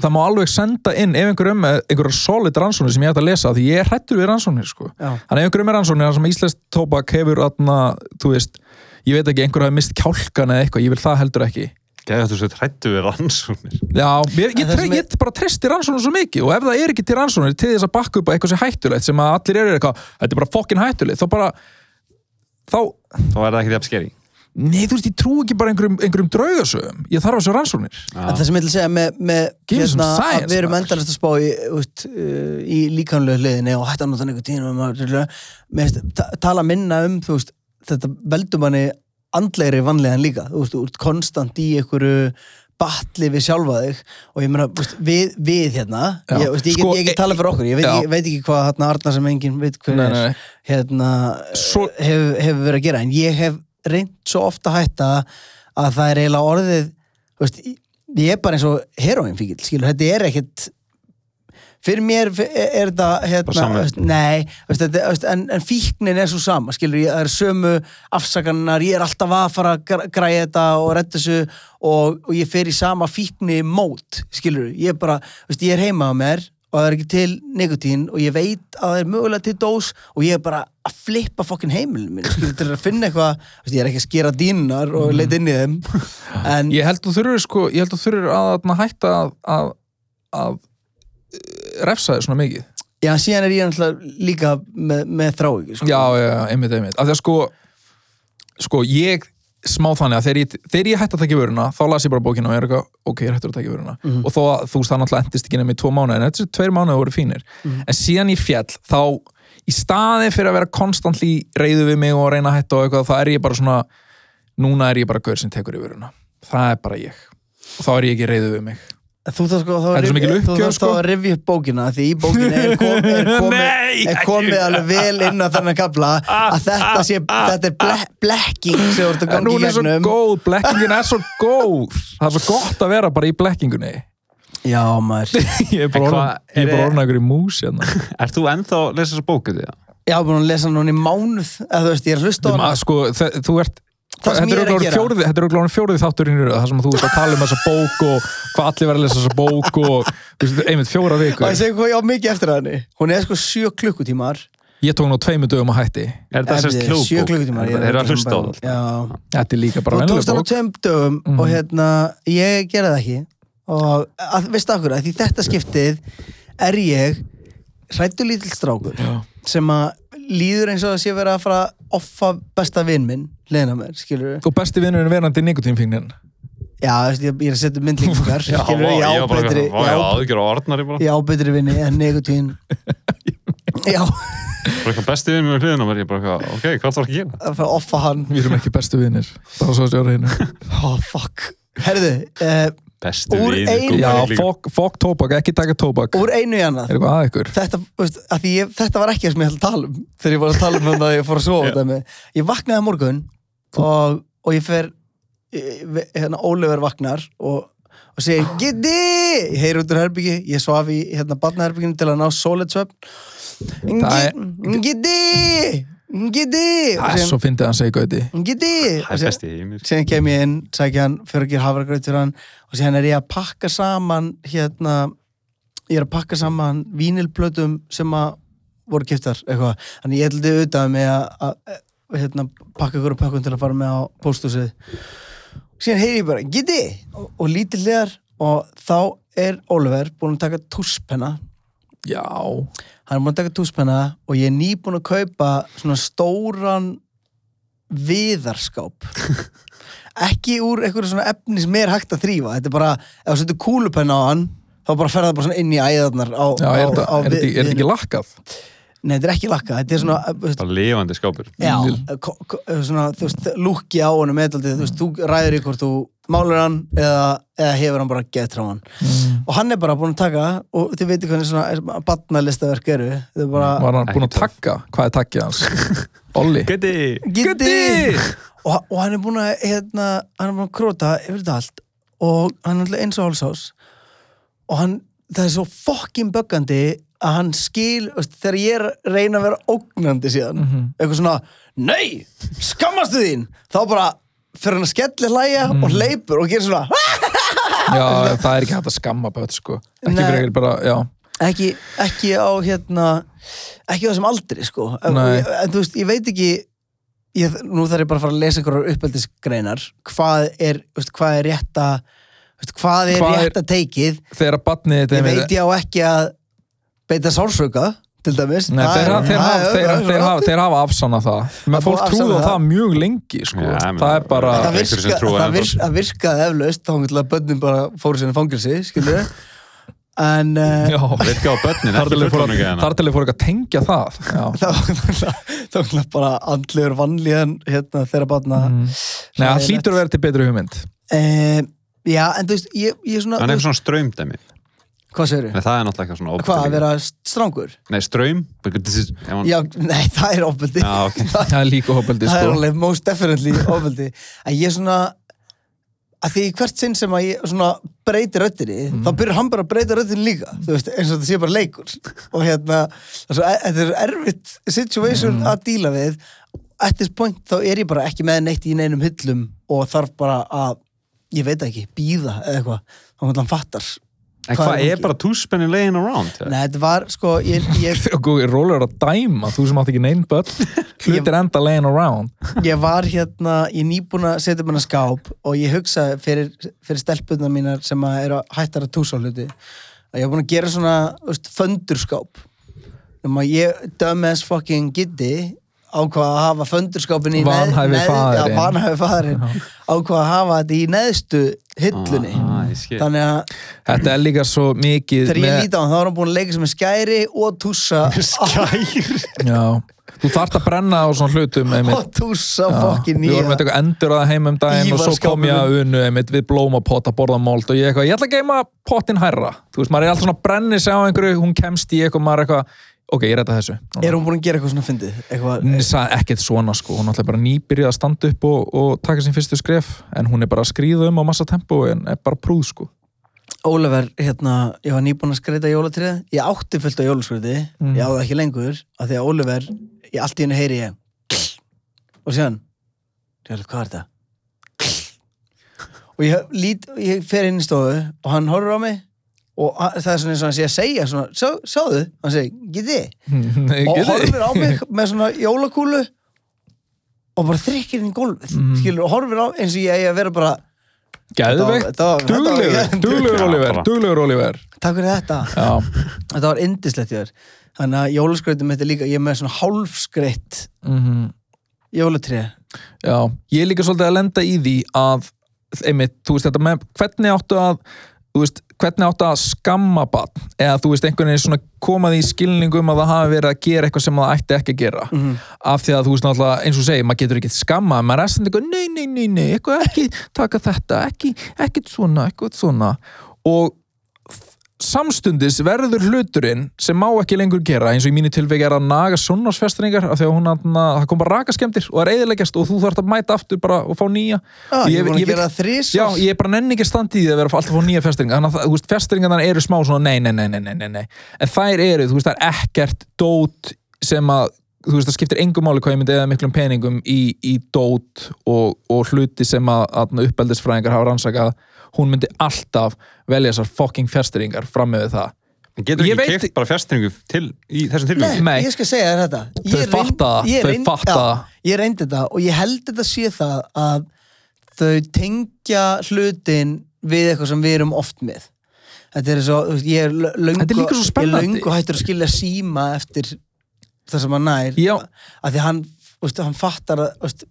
það má alveg senda inn ef einhver um með einhverja solid rannsóknir sem ég ætti að lesa því ég er hrættur við rannsóknir sko. Þannig ef einhver um með rannsóknir sem íslenskt tóbak hefur atna, þú veist, ég veit ekki einhver hafi mist kjálkan eða eitthvað, ég vil það heldur ekki Gæði að þú sett hrættu við rannsóknir. Já, ég, ég, er- ég bara treysti rannsóknir svo mikið og ef það er ekki til rannsóknir til þess að bakka upp á eitthvað sem hættulegt sem að allir eru eitthvað, þetta er bara fokkin hættulegt þá bara þá, Þá er það ekki jafn skeri. nei þú veist, ég trú ekki bara einhverjum, einhverjum draugasögum, ég þarf að sjá rannsóknir en það sem ég vil segja með, með hérna, science, að við erum endalast að spá í, úst, uh, í líkanlega hliðinni og hætta að nota nekotín og maður með, ta tala minna um þú veist, þetta veldur manni andlegri vanlegan líka, þú veist, ert konstant í einhverju batli við sjálfa þig og ég meina, við, við hérna ég, veist, ég, Sko, get, ég get talað fyrir okkur, ég veit, ég veit ekki hvað hérna Arnar sem enginn veit hver Nei, er nei, nei. hérna, Svo- hefur hef verið að gera. En ég hef reynd svo ofta hætta að það er eiginlega orðið veist, ég er bara eins og heroinfíkil, skilur, þetta er ekkit fyrir mér er, er Bara hérna, nei, en, en fíknin er svo sama, skilur, ég, það er sömu afsakanar, ég er alltaf að fara að gr- græja þetta og redda þessu og, og ég fer í sama fíkni mót, skilur, ég bara veist, ég er heima á mér og það er ekki til nikotín og ég veit að það er mögulega til dós og ég er bara að flippa fokkin heimilin minn, skilur, til að finna eitthvað ég er ekki að skera dínar og leita inn í þeim <laughs> en Ég held þú þurfur sko, ég held þú þurfur að, að hætta að, að, að refsa þig svona mikið. já, síðan er ég náttúrulega líka með, með þrá ekki, sko. Já, já, einmitt, einmitt. Af því að sko, sko, ég smá þannig að þegar ég, þegar ég hætti að taka vöruna þá las ég bara bókina og ég er eitthvað, ok, ég hættur að taka vöruna Mhm. og þó að þú veist það náttúrulega endist ekki nefnir tvo mánuði en þessi tveir mánuði voru fínir Mhm. en síðan ég fjall, þá í staði fyrir að vera konstantli reyðu við mig og reyna að hætta og eitthvað, þá er ég bara svona núna er ég bara gaur sem tekur í vöruna það er bara ég og þá er ég ekki reyðu við mig Þú þá sko, þá er sko. að rifja upp bókina því í bókina er, <laughs> kom, er komið, Nei, er komið alveg vel inn á þennan kapla að þetta sé, þetta er ble, blekking sem þú ert að en gangi hún í er svo gegnum. góð, blekkingin er svo góð. Það er svo gott að vera bara í blekkingunni. Já, maður. <laughs> Ég er En bara orðin- er er- bara að ykkur í mús hérna. <laughs> Ert þú ennþá að lesa þessa bóku því? Ég hafa búin að lesa hann núna í mánuð eða þú veist, ég er að hlusta á hana. sko, þú ert Það sem þetta ég er að gera. fjórði, þetta er örugglega fjórið þátturinn það sem þú ert að tala um þessa bók og hvað allir verður að lesa þessa bók og þú veist, einmitt fjóra og vikur ég segi hvað ég á mikið eftir henni hún er sko sjö klukkutímar ég tók nú tveimu dögum að hætti Er það sérst sjö hljóðbók? klukkutímar Er það að hlusta á það? Já, þetta er líka bara þú vennileg tókst hann á bók tveim dögum Mhm. og hérna, ég gera það ekki og að, veistu okkur að því þetta skiptið er ég hrættu lítill strákur Já. sem að líður eins og það sé verið að fara að offa besta vinn minn leina mér, skilur og besti vinnurinn verandi nikotínfingnin já, þú veist, ég, ég er að setja myndlíkingar Já, skilur, vá, ég á ég var bara betri eitthvað, vá, ég ég á- á aðgjör á orðnari bara. ég á betri vinni en nikotín <laughs> já, Bara eitthvað besti við með hliðina mér, ég bara eitthvað, ok, hvað þarf að gera? að fara að offa hann. Við erum ekki bestu vinnir bara svo að stjóra hérna <laughs> oh fuck, herðu uh, vinur, einu- góð já, fokk fok tóbak, ekki taka tóbak. Úr einu í annað. Eitthvað að ykkur? Þetta, veist, að því ég, þetta var ekki það sem ég ætla að tala um þegar ég var að tala um þetta að ég fór að yeah. <laughs> ég vaknaði á morgun og, og ég fer hérna Óliver vaknar og, og segir Giddi, ég heyri út úr herbyggi ég svaf í hérna barnaherbygginu til að ná solid svefn Það er- Giddi Giddi það er svo fyndið að hann segja gauti. Giddi Það er besti heimir síðan kem ég inn, sækja hann fyrir að gera hafragraut fyrir hann og síðan er ég að pakka saman hérna, ég er að pakka saman vínilplötum sem að voru kiptar eitthvað, þannig ég heldur auðvitað með að hérna, pakka ykkur um pökkun til að fara með á pósthúsið. Síðan heyri ég bara, geti og, og lítið hliðar og þá er Oliver búinn að taka túspenna. Já, hann er búinn að taka túspenna og ég er nýbúinn að kaupa svona stóran viðarskáp. <laughs> Ekki úr einhverju svona efni sem er hægt að þrýfa þetta er bara, ef þú setur kúlupenna á hann þá bara fer það bara inn í æðarnar á, já á, er þetta ekki lakkað nei, þetta er ekki lakka, þetta er svona Það er lifandi skápur. Já, svona, þú veist, lúkki á hann meðaldið, þú veist, þú ræður í hvort þú málur hann eða, eða hefur hann bara gett frá hann. Mm. og hann er bara búinn að taka og þið veitir hvernig svona badnalistaverk eru. Þau er bara, var hann búinn að tagga hvað er taggið hans? Olli. Gæti Giddi og, og hann er búinn að hérna, hann er búinn að króta yfir þetta allt. Og hann er alltaf eins og hálsás og hann, það er svo fokkin böggandi að hann skil þegar ég er að reyna að vera ógnandi síðan, Mhm. eitthvað svona nei, skammastu þín þá bara fyrir hann að skelli hlæja Mhm. og hleypur og gerir svona <laughs> já, það er ekki hægt að skamma börn sko ekki Nei. fyrir bara, já ekki, ekki á hérna ekki á þessum aldri sko Nei. en þú veist, ég veit ekki ég, nú þarf ég bara að fara að lesa einhverjar uppeldisgreinar hvað er, veist, hvað er rétta veist, hvað er Hvað er- rétta teikið þegar badnið ég veit ég á ekki að beita sársöka til dæmis. Nei, Það þeir, er- hafa, þeir, það hafa, er- þeir, það er- þeir, hafa, þeir hafa afsannað það. Menn Það fólk trúði á afsanna það. það. mjög lengi sko. Já, menn- það er bara það, einhverjir virka, sem trúa það, ennþá, vir, það virkaði eflaust þá til að börnum bara fóru sinni fangilsi skilur en uh, Virka þar til þeir fóru ekki að tengja það. <laughs> Það var náttúrulega- það bara andlegur vannlíðan hérna þeirra batna Mm. Nei, það hlýtur að vera til betri hugmynd. Eh, já, en þú veist, ég, ég svona, Hann er eitthvað svona ströymdæmi hvað segir Nei, það er náttúrulega eitthvað svona ofbeldi Hvað, að vera strángur? Nei, ströym Já, nei, það er ofbeldi Já, ok. <laughs> það er líka hópeldi Það er sko. alveg most definitely ofbeldi En ég svona að því hvert sinn sem að ég svona breyti röddinni, Mhm. þá byrjar hann bara að breyta röddinni líka, þú veist, eins og þetta sé bara leikur og hérna, það er svo, þetta er erfitt situation Mhm. að díla við at this point þá er ég bara ekki með neitt í neinum hyllum og þarf bara að ég veit ekki, býða eða eitthvað, þá hann fattar En Hvað hvað er er bara túspenni laying around? Nei, þetta var sko, ég, <laughs> ég, góði rólur að dæma þú sem átt ekki neinn börn <laughs> hlutir enda laying around. Ég var hérna ég nýbúin að setja mér skáp og ég hugsa fyrir, fyrir stelpunna mínar sem að eru að hættar að túsa hluti að ég var búin að gera svona veist, föndurskáp. Um að ég dumbass fucking giddi ákvað að hafa föndurskapin í Vanhæfi faðurinn ákvað að hafa þetta í neðstu hillunni. Ah. Þannig að þetta er líka svo mikið þegar ég líti á hann þá var hann búin að leika sem er skæri og tússa <laughs> Skær já, þú þarft að brenna á svona hlutum og tússa Já, fucking við vorum nýja. eitthvað endur að heim um daginn og svo kom ég að unu einmitt, við blómapott að borða mold og ég eitthvað, ég ætla að geima pottin hærra. Þú veist, maður er alltaf svona að brenni sig á einhverju hún kemst í eitthvað, maður er eitthvað ok, ég retta þessu. Er hún búin að gera eitthvað svona fyndið? Ekkert svona sko, hún er alltaf bara nýbyrjuð að standa upp og, og taka sín fyrstu skref en hún er bara að skríða um á massa tempo en er bara prúð sko. Ólafur, hérna, ég var nýbúin að skreita jólatrið, ég átti fullt á jólaskreiti Mm. ég áði ekki lengur, af því að Ólafur ég allt í henni heyri ég <sniffs> og síðan ég, hvað er þetta? <sniffs> og ég, lít, ég fer inn í stofu og hann horfir á mig og það er svona eins og hann sé að segja svona, Sjá, sjáðu, hann segi, geti. Nei, <laughs> og horfir á mig með svona jólakúlu og bara þrykkir inn í gólfið Mm. skilur, og horfir á eins og ég eigi að vera bara Þetta þetta var- duglegur, þetta Oliver, duglegur Oliver. Takk fyrir þetta. Já, Þetta var indislegt hjá þér. Þannig að jólaskrautum mitt er líka, ég er með svona hálfskreitt mhm. jólatré. Já, ég er líka svolítið að lenda í því að, einmitt, þú veist þetta með hvernig áttu að veist, hvernig áttu að skamma bann eða þú veist, einhvern veginn svona koma því í skilningum að það hafi verið að gera eitthvað sem það ætti ekki að gera. Mhm. af því að þú veist náttúrulega, eins og segir, maður getur ekki skamma, maður er sem eitthvað, nei, nei, nei, nei eitthvað ekki taka þetta, ekki ekkert svona, eitthvað svona. Og samstundis verður hluturinn sem má ekki lengur gera eins og í mínu tilvegi er að naga sjónarsfestringar af því að hún að það kom bara rakaskemdir og það er eðileggjast og þú þarf að mæta aftur bara og fá nýja. Já, ég er búin ég að vil- það. Já, ég er bara nenni ekki að standa í því að vera alltaf að fá nýja festringar þannig að það- veist, festringarnar eru smá svona nei, nei, nei, nei, nei, nei. En þær eru, þú veist, það er ekkert dót sem að þú veist, það skiptir engum máli hvað ég myndi eða miklum peningum í, í dót og, og hluti sem að, að uppeldisfræðingar hafa rannsakað, hún myndi alltaf velja þessar fucking festringar fram með það En Getur ekki veit- keift bara fjastringu til í þessum Nei, tilvíðum? Nei. ég skal segja þér þetta. Ég Þau fatta þau fatta. Ég reyndi þetta og ég held þetta sé það að þau tengja hlutin við eitthvað sem við erum oft með. Þetta er svo, ég er lö- löngu, er ég er löngu hættur að skilja síma eftir það sem hann nær. Já. Af því hann, veist, hann fattar að, veist,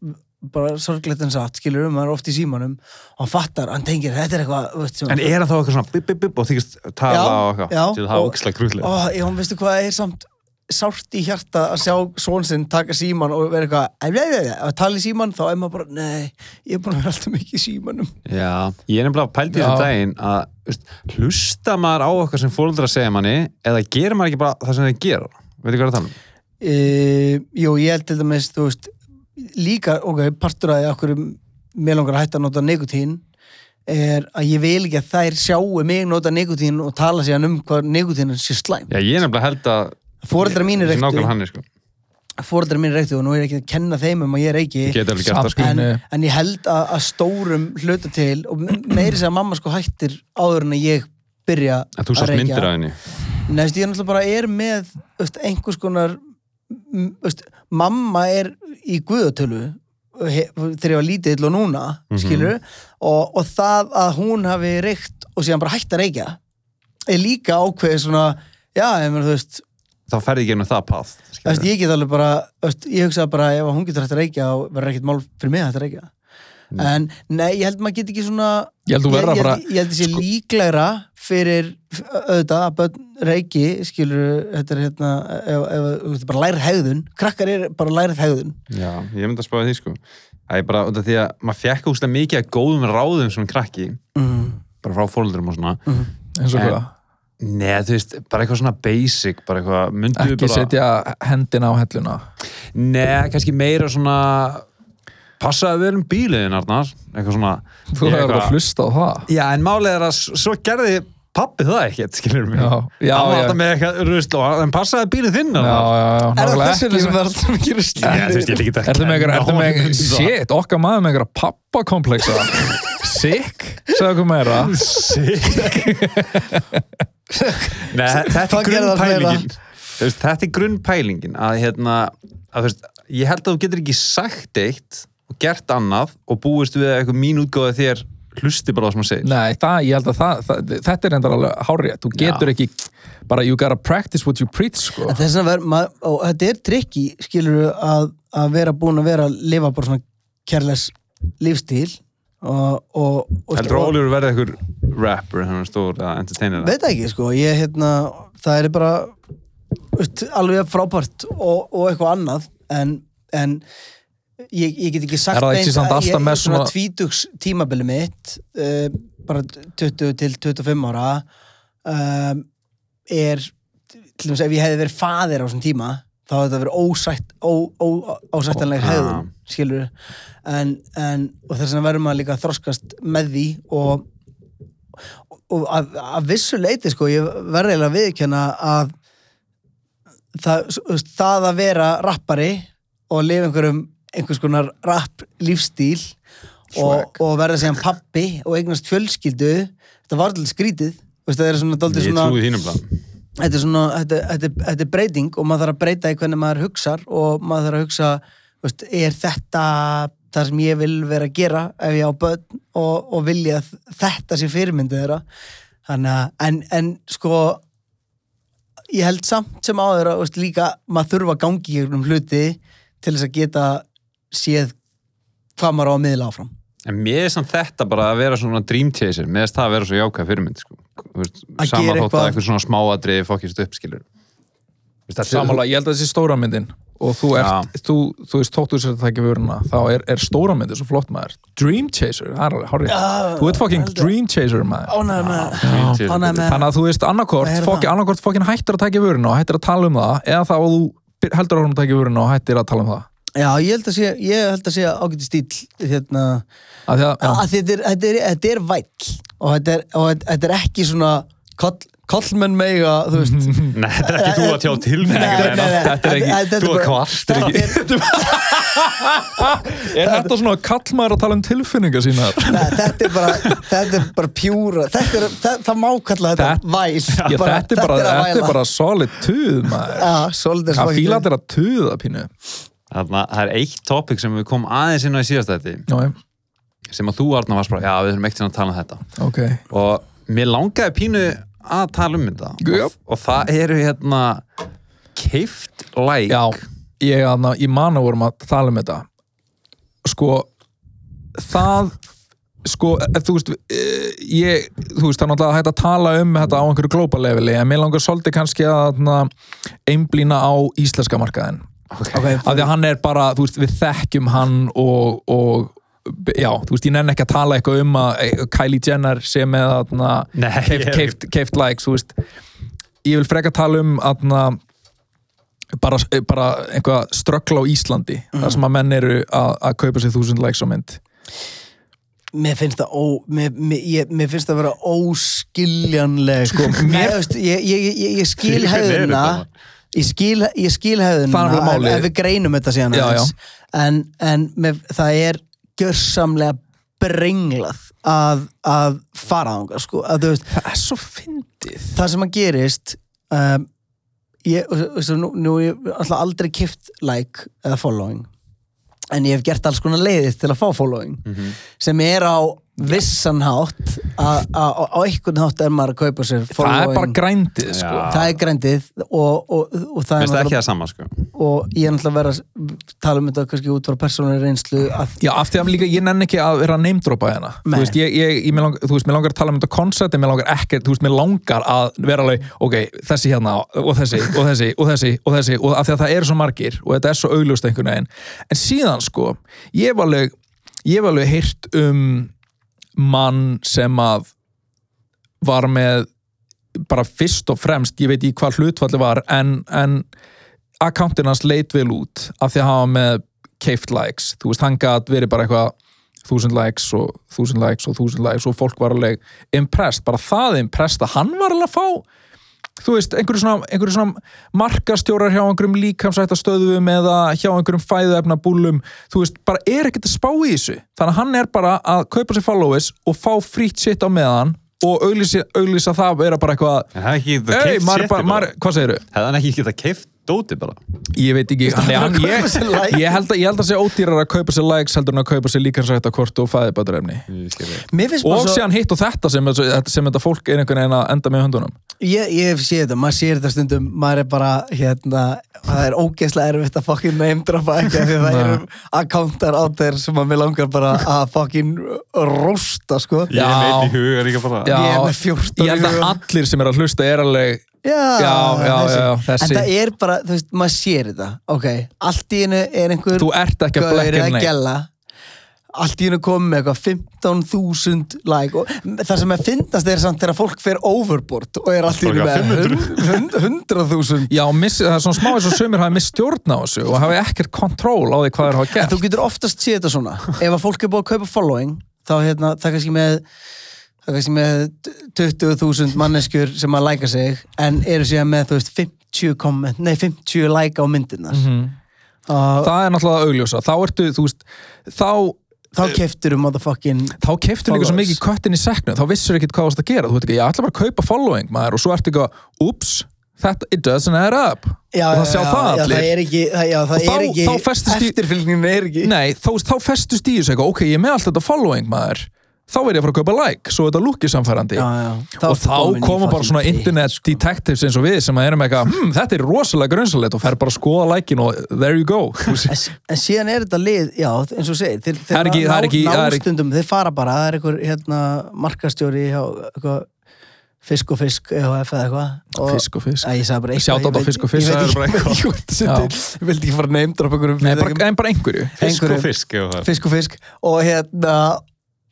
bara sorglegt en satt, skilur um, hann er oft í símanum og hann fattar, hann tengir, þetta er eitthvað, veist, sem En er hann þá eitthvað svona bip, bip, bip og þykist tala Já, og eitthvað já, til að hafa og- ógislega krúðlega? Ó, já, veistu hvað er samt sárt í hjarta að sjá svon sinn taka síman og vera eitthvað "Æ, æ, æ, æ", að tala í síman, þá er maður bara nei, ég er búin að vera alltaf mikið í símanum Já, ég er nefnilega pælt í Já. þessum daginn að veist, hlusta maður á eitthvað sem fóruldra segja manni eða gerir maður ekki bara það sem þeir gera? Veitir hvað er að tala um? E, Jú, ég held til dæmis, þú veist líka, ok, partur að okkur mér langar að hætta að nota nikotín er að ég vil ekki að þær sjáu mig nota nikotín og tala síðan um hvað nikotín sé slæm Já, ég er nefnilega held að Fóreldrar mínir Þessi reyktu. sko. fóreldrar mín reyktu og nú er ég ekki að kenna þeim um að ég gert það, sko. En, en ég held að, að stórum hluta til og me- meiri sem að mamma sko hættir áður en að ég byrja En þú að sást reykja. myndir af henni. Neðst ég náttúrulega bara er með veist, einhvers konar veist, mamma er í guðatölu þegar ég var lítill og núna Mhm. skilur og, og það að hún hafi reykt og síðan bara hætt að reykja er líka ákveðið svona já, ég meina þú veist Þá ferði ég gennum það pað. Ég get alveg bara, veist, ég hugsa bara ef hún getur hægt að reykja og verður ekkert mál fyrir mig að hægt að reykja en nei, ég held maður get ekki svona Ég held að ég, bara ég, ég held þessi sko, líklegra fyrir auðvitað að börn reiki skilur, þetta er hérna ef, ef, ef, bara lærið hegðun, krakkar er bara lærið hegðun Já, ég myndi að spáði því, sko. Það er bara út af því að maður fekk úslega mikið að góðum ráðum sem krakki, mm. bara frá fóldurum og svona. eins og hvað Nei, þú veist, bara eitthvað svona basic, bara eitthvað, myndu ekki bara... setja hendina á helluna Nei, kannski meira svona, passaði vel um bíliðin, Arnar, eitthvað svona... þú hefur eitthvað- að hlusta á það. Já, en málið er að svo gerði pappi það ekkert, skilur mig. Já, já, Hann var alltaf með eitthvað rusl og en passaði bílið þinn, já, Arnar. já, já, Er það nákvæmlega. þess vegna ekki sem er alltaf mikið rusli? Já, þú veist, ég líka Ertu með einhverja, shit, okkar maður með einhverja pappakompleksa Sick, segðu okkur meira. Nei, þetta er það grunnpælingin. Er að hérna, að, þú veist, ég held að þú getur ekki sagt eitt og gert annað og búist við að eitthvað mín útgóða þér hlusti bara það sem að segja Nei, það, ég held að það, það þetta er endar alveg hárið Þú getur Já. ekki, bara you gotta practice what you preach, sko. Þess að vera, mað, og þetta er trikki, skilur að, að vera búin að vera að lifa bara svona kærles lífstíl og, og, og Heldur að Ólífur verði eitthvað rapper hann er stór að entertaina það veit ekki, sko, ég hérna það er bara veist, alveg frábært og, og eitthvað annað en, en ég, ég get ekki sagt Er það beint að ég, með svona svona- tvítugs tímabili mitt uh, bara 20 til 25 ára um, er til dæmis ef ég hefði verið faðir á þessum tíma þá hefði þetta verið ósætt ósættanlega hefðun skilur en, en og þess vegna verður maður líka að þroskast með því og, og að, að vissu leiti sko, ég verði eiginlega að viðkjanna að það, það að vera rappari og lifa einhverjum einhvers konar rapp lífstíl og, og verða síðan pappi og eignast fjölskyldu. Þetta var alltaf skrítið. Veist, það er svona, þetta er svona, þetta, þetta, þetta er breyting og maður þarf að breyta í hvernig maður hugsar og maður þarf að hugsa, veist, er þetta það sem ég vil vera að gera ef ég á börn og, og vilja þetta sé fyrirmyndið þeirra? Að, en, en sko ég held samt sem áður að veist, líka maður þurfa að gangi í einhverjum hluti til þess að geta séð hvað maður á að miðla áfram. En mér er samt þetta bara að vera svona dream chaser. Mér er það að vera svo jákvæð fyrirmynd sko. Þú veist, Að eitthvað- að eitthvað. svona smáadriði fokkist upp skilur Þú veist, þetta er- Samála, ég held að þessi stóra myndin. Og þú ert, þú, þú veist, tóttu sér að það ekki vöruna þá er, er stóra myndin svo flott maður. Dream Chaser, það er alveg hárið Já, Þú ert fucking heldur. Dream Chaser maður. Ánægð með Þannig að þú veist annarkort, fokkin, það? annarkort fokkin hættir að taka vöruna og hættir að tala um það eða þá að þú heldur að taka vöruna og hættir að tala um það Já, ég held að sé, ég held að sé ágæti stíl hérna, Af því að, já, að þetta er, þetta er, þetta er væll og þetta er, og þetta- þetta er ekki svona koll, kollmenn meiga, þú veist. <laughs> Nei, þetta er ekki þú að tjá tilfinningar nei, nei, þetta er ekki- þetta þú að þetta ekki. er- <laughs> er þetta svona kallmaður að tala um tilfinningar sínar? Nei, þetta er bara, þetta er bara pjúra þetta er, það, það má kalla þetta Þetta- væl þetta er bara, að þetta er solid tuð maður. Já, svolítið Hvað fíla þetta er að tuða pínu Þarna, það er eitt topic sem við komum aðeins inn á í síðast þetta Já, sem að þú Arna varst bara, já við þurfum ekkert að tala um þetta. Ok. Og mér langaði pínu að tala um þetta. Og, og það eru hérna keift like. Já, ég, aðna, ég man að vorum að tala um þetta. Sko það sko, eh, þú veist eh, ég, þú veist, það er náttúrulega hægt að tala um þetta á einhverju global leveli en mér langar svolítið kannski að na, einblína á íslenska markaðin okay, af því að hann er bara, þú veist, við þekkjum hann og, og já, þú veist, ég nenni ekki að tala eitthvað um að eh, Kylie Jenner sé með aðna, Nei, keift, likes, þú veist. Ég vil freka tala um aðna, bara, bara einhvað ströggla á Íslandi, þar sem að menn eru að, að kaupa sér þúsund likes á mynd. Mér finnst það ó, mér, mér, ég, mér finnst það vera óskiljanleg. Sko, mér, veist, ég, ég, ég, ég skil hefðina? Ég skil, skil alveg ef, við greinum þetta síðan Já, aðeins. en, en með, það er gjörsamlega brenglað að, að fara ánga sko, að veist það er svo fyndið það sem að gerist um, ég, veist, nú, nú ég alltaf aldrei kift like eða following en ég hef gert alls konar leiðið til að fá following Mhm. sem er á vissan hátt að að- á á einhvern hátt er maður að kaupa sér það er bara following. grændið sko. Það er grændið og, og, og það Mér er ekki það sama sko? Og ég er náttúrulega að vera að tala um þetta kannski út frá persónuleg reynslu Já, af því að líka, ég nenni ekki að vera að neymdropa hérna. Þú veist, ég, ég, ég, mér langar, þú veist, mér langar að tala um þetta koncept en mér langar ekkert, þú veist, mér langar að vera alveg, ok, þessi hérna og þessi, og þessi, og þessi, og þessi og af því að það eru svo margir og þetta er svo augljóst einhvern veginn, en síðan sko ég hef alveg, ég hef alveg um mann sem að var með bara fyrst og fremst, ég veit í hvað hlutfalli var en, en akkántin hans leit vel út af því að hafa með keift likes, þú veist, hann gæt verið bara eitthvað þúsund likes og þúsund likes og þúsund likes og fólk var alveg impressed, bara það impressed að hann var alveg að fá þú veist, einhverju svona, einhverju svona markastjórar hjá einhverjum líkamsættastöðum eða hjá einhverjum fæðuefna búlum þú veist, bara er ekkert að spá í þessu þannig að hann er bara að kaupa sér followers og fá frýtt sitt á meðan og auglýsa, auglýsa það að vera bara eitthvað ekki keift maður, bara, maður, hvað segirðu? Hefði hann ekki getað keift dóti bara. Ég veit ekki, hann, hann, að ég, ég, held að, ég held að sé ódýrar að kaupa sér likes heldur en að kaupa sér líkansrætta kort og fæðibæturefni Ég skil þig. mér finnst og bara svo síðan hitt og þetta sem, sem þetta fólk er einhvern veginn að enda með höndunum. Ég, ég hef séð þetta, maður sér þetta stundum maður er bara, hérna það er ógeðslega erfitt að fokkin neymdrapa ekki því að það eru akkántar á þeir sem að mér langar bara að fokkin rosta, sko. Ég er bara. Ég er með 14 Ég held að allir sem er að hlusta er alveg já, Já, já, þessi. já, þessi. en það er bara, þú veist, maður sér þetta. Ok, allt í hennu er einhver Þú ert ekki að neitt. gælla allt í hennu komið með eitthvað 15.000 like og það sem er fyndast er samt þegar fólk fer overboard og er allt í hennu með 100.000 Já, miss, það er svona smá eins og sömur hafi miss stjórn á þessu og hafi ekkert kontról á því hvað þeir hafa En gert. þú getur oftast séð þetta svona. Ef að fólk er búið að kaupa following þá hérna, það er kannski með það er kannski með 20.000 manneskjur sem að læka sig en eru síðan með, þú veist, 50 komment nei, 50 like á myndirnar. Mhm. og Það er náttúrulega augljósa, þá ertu, þú veist þá, þá keftur um motherfucking þá keftur líka svo mikið köttin í seknu, þá vissur ekkert hvað þú varst að gera. Þú veit ekki, ég ætla bara að kaupa following maður. Og svo ertu ekki að, ups, þetta, it doesn't add up. Já, og það sjá já, það já, allir. það er ekki, það, já, það Og þá- ekki þá festist í- er Nei, þá, þá festust í þessu eitthvað, ok, ég með allt þetta following maður, þá er ég að fara að kaupa like svo þetta lúkið samfærandi já, já. og þá koma bara svona internet sko. detectives eins og við sem að erum eitthvað, hm, þetta er rosalega grunnsalegt og fer bara að skoða likein og there you go. En, en síðan er þetta lið, já, eins og segir þeir, þeir er ekki- það er ekki- ná, er ekki- nástundum, þeir fara bara, það er einhver hérna, markastjóri hjá eitthvað, fisk og fisk eða eitthvað og, fisk og fisk. Æ, ég sagði bara eitthvað Shout out ég á Fisk og Fisk, ég veit er ekki- <laughs> ekki ekki fara að neymdra en bara einhverju. Fisk og er. fisk og fisk og hérna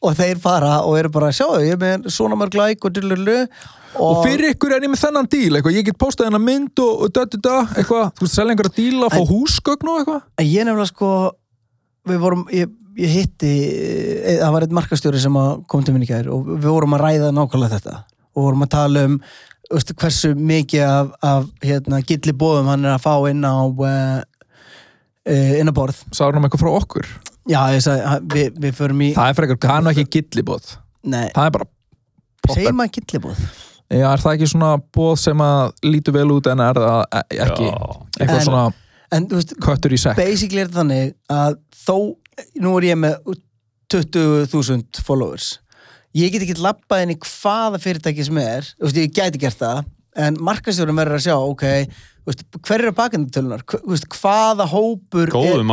og þeir fara og eru bara sjáu, ég er með svona mörg like og dillurlu og fyrir ykkur er ég með þennan díl eitthvað, ég get postað hennar mynd og, og da, da, da, eitthvað, þú veist, selja einhverja díla fá húsgögn og eitthvað? Ég nefnilega sko við vorum, ég, ég hitti e, það var eitt markastjóri sem kom til minni gær og við vorum að ræða nákvæmlega þetta. Og vorum að tala um veist, hversu mikið af, af hérna, gilli bóðum hann er að fá inn á uh, inn á borð. Sagði hann um eitthvað frá okkur já, ég sagði, við, við förum í það er fyrir eitthvað, það er nú ekki gillibóð. Nei, það er bara segir maður gilli bóð Já, er það ekki svona bóð sem að lítur vel út en er það e- ekki? Já. eitthvað En- svona en þú veist, köttur í sekk. basically er þetta þannig að þó, nú er ég með 20.000 followers. Ég get ekki labbað inn í hvaða fyrirtæki sem er, þú veist, ég gæti gert það en markastjórum verður að sjá, ok hver eru bakendutölunar hvaða hópur Góðu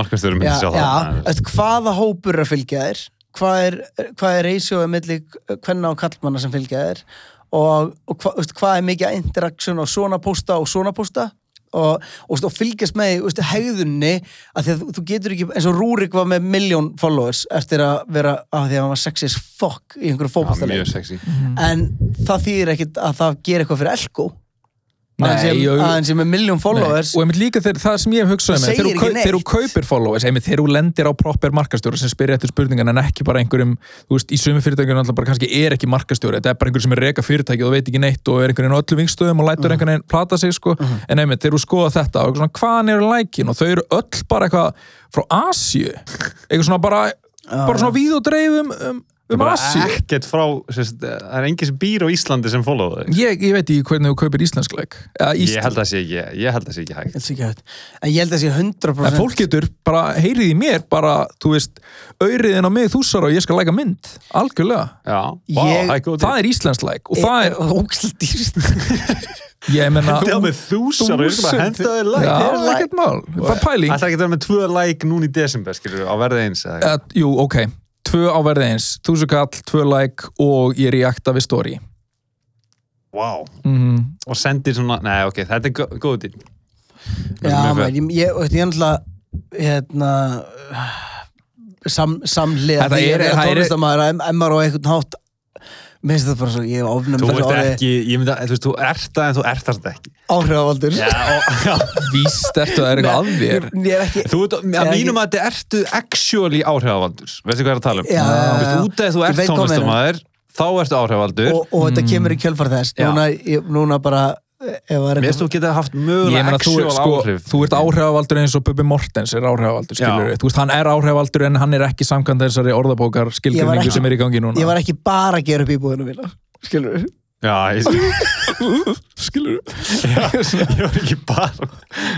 veist, hvaða hópur er að fylgja þér? Hvað er, hvað er ratioið milli hvenna og kallmanna sem fylgja þér? Og, og hva, veist, hvað er mikið interaktion á svona posta og svona posta og, og, og fylgjast með veist, hegðunni að því að þú, getur ekki eins og Rúrik var með miljón followers eftir að vera að því að hann var sexy as fuck í einhverju fótballtaleik mjög sexy. En það þýðir ekkit að það gerir eitthvað fyrir Elko Nei, að hann sé- jú- að hann sé með miljón followers. Nei, og einmitt líka þeir, það sem ég hef hugsað Það með þegar þú kaupir followers, einmitt þegar þú lendir á proper markastjóra sem spyrir eftir spurningan en ekki bara einhverjum þú veist, í sömu fyrirtækjum kannski er ekki markastjóri þetta er bara einhver sem er reka fyrirtæki og veit ekki neitt og er einhvern veginn á öllu vingstöðum og Mhm. lætur einhvern veginn plata sig sko, en einmitt þegar þú skoða þetta og svona, hvaðan eru lækin? Og þau eru öll bara eitthvað frá Asíu. Eitthvað svona bara, bara svona víð og dreifum um, um sérst, það er engin sem býr á Íslandi sem þig ég, ég veit ekki hvernig þú kaupir íslensk leik Eða ég held að sé ekki, ég held að sé ekki hægt. Ég held ekki hægt. En ég held að sé 100% En fólk getur bara, heyrið í mér bara, þú veist, auðriðin á mig þúsar og ég skal læka mynd, algjörlega. Já, vá, Ég- það er góð það er íslensk leik og það er, ógæslega dýrst <laughs> ég menna það með þúsar og ég er bara að henda þér Já, like er ekkert mál, bara pæling. Það er ekki að vera með tvö like núna í desember, skilur, á verði eins eða? Eitthvað. Jú, ok, tvö á verði eins þúsar kall, tvö like og ég reakta við story Vá. mm Og sendir svona, nei, ok, þetta er gó- góð dýr. Já, maður, ég, ég, ég er náttúrulega hérna sam, samlega Þetta því er- að tónlistamæður að maður á einhvern hátt mér finnst þetta bara svo, ég hef ofnum Þú ert ekki, ég myndi að, þú veist, þú ert það en þú ert það ekki. áhrifavaldur Já, og, <laughs> já. Víst ertu að það er eitthvað að þér ég, er ekki Þú ert, að mínum að þetta ertu actually áhrifavaldur. Veistu hvað ég er að tala um? Já, já, já. út af því þú ert veit tónlistamæður, þá ertu áhrifavaldur. og, og þetta kemur í kjölfar þess núna, ég, núna bara finnst þú geta haft mögulega actual sko, áhrif. þú ert áhrifavaldur eins og Bubi Mortens er áhrifavaldur, skilur veist, hann er áhrifavaldur en hann er ekki samkvæmt þessari orðabókar var skilgrinningu sem er í gangi núna. ég var ekki bara að gera upp íbúðinu mína skilur við Já, ég, <laughs> Skilur ég var ekki bara...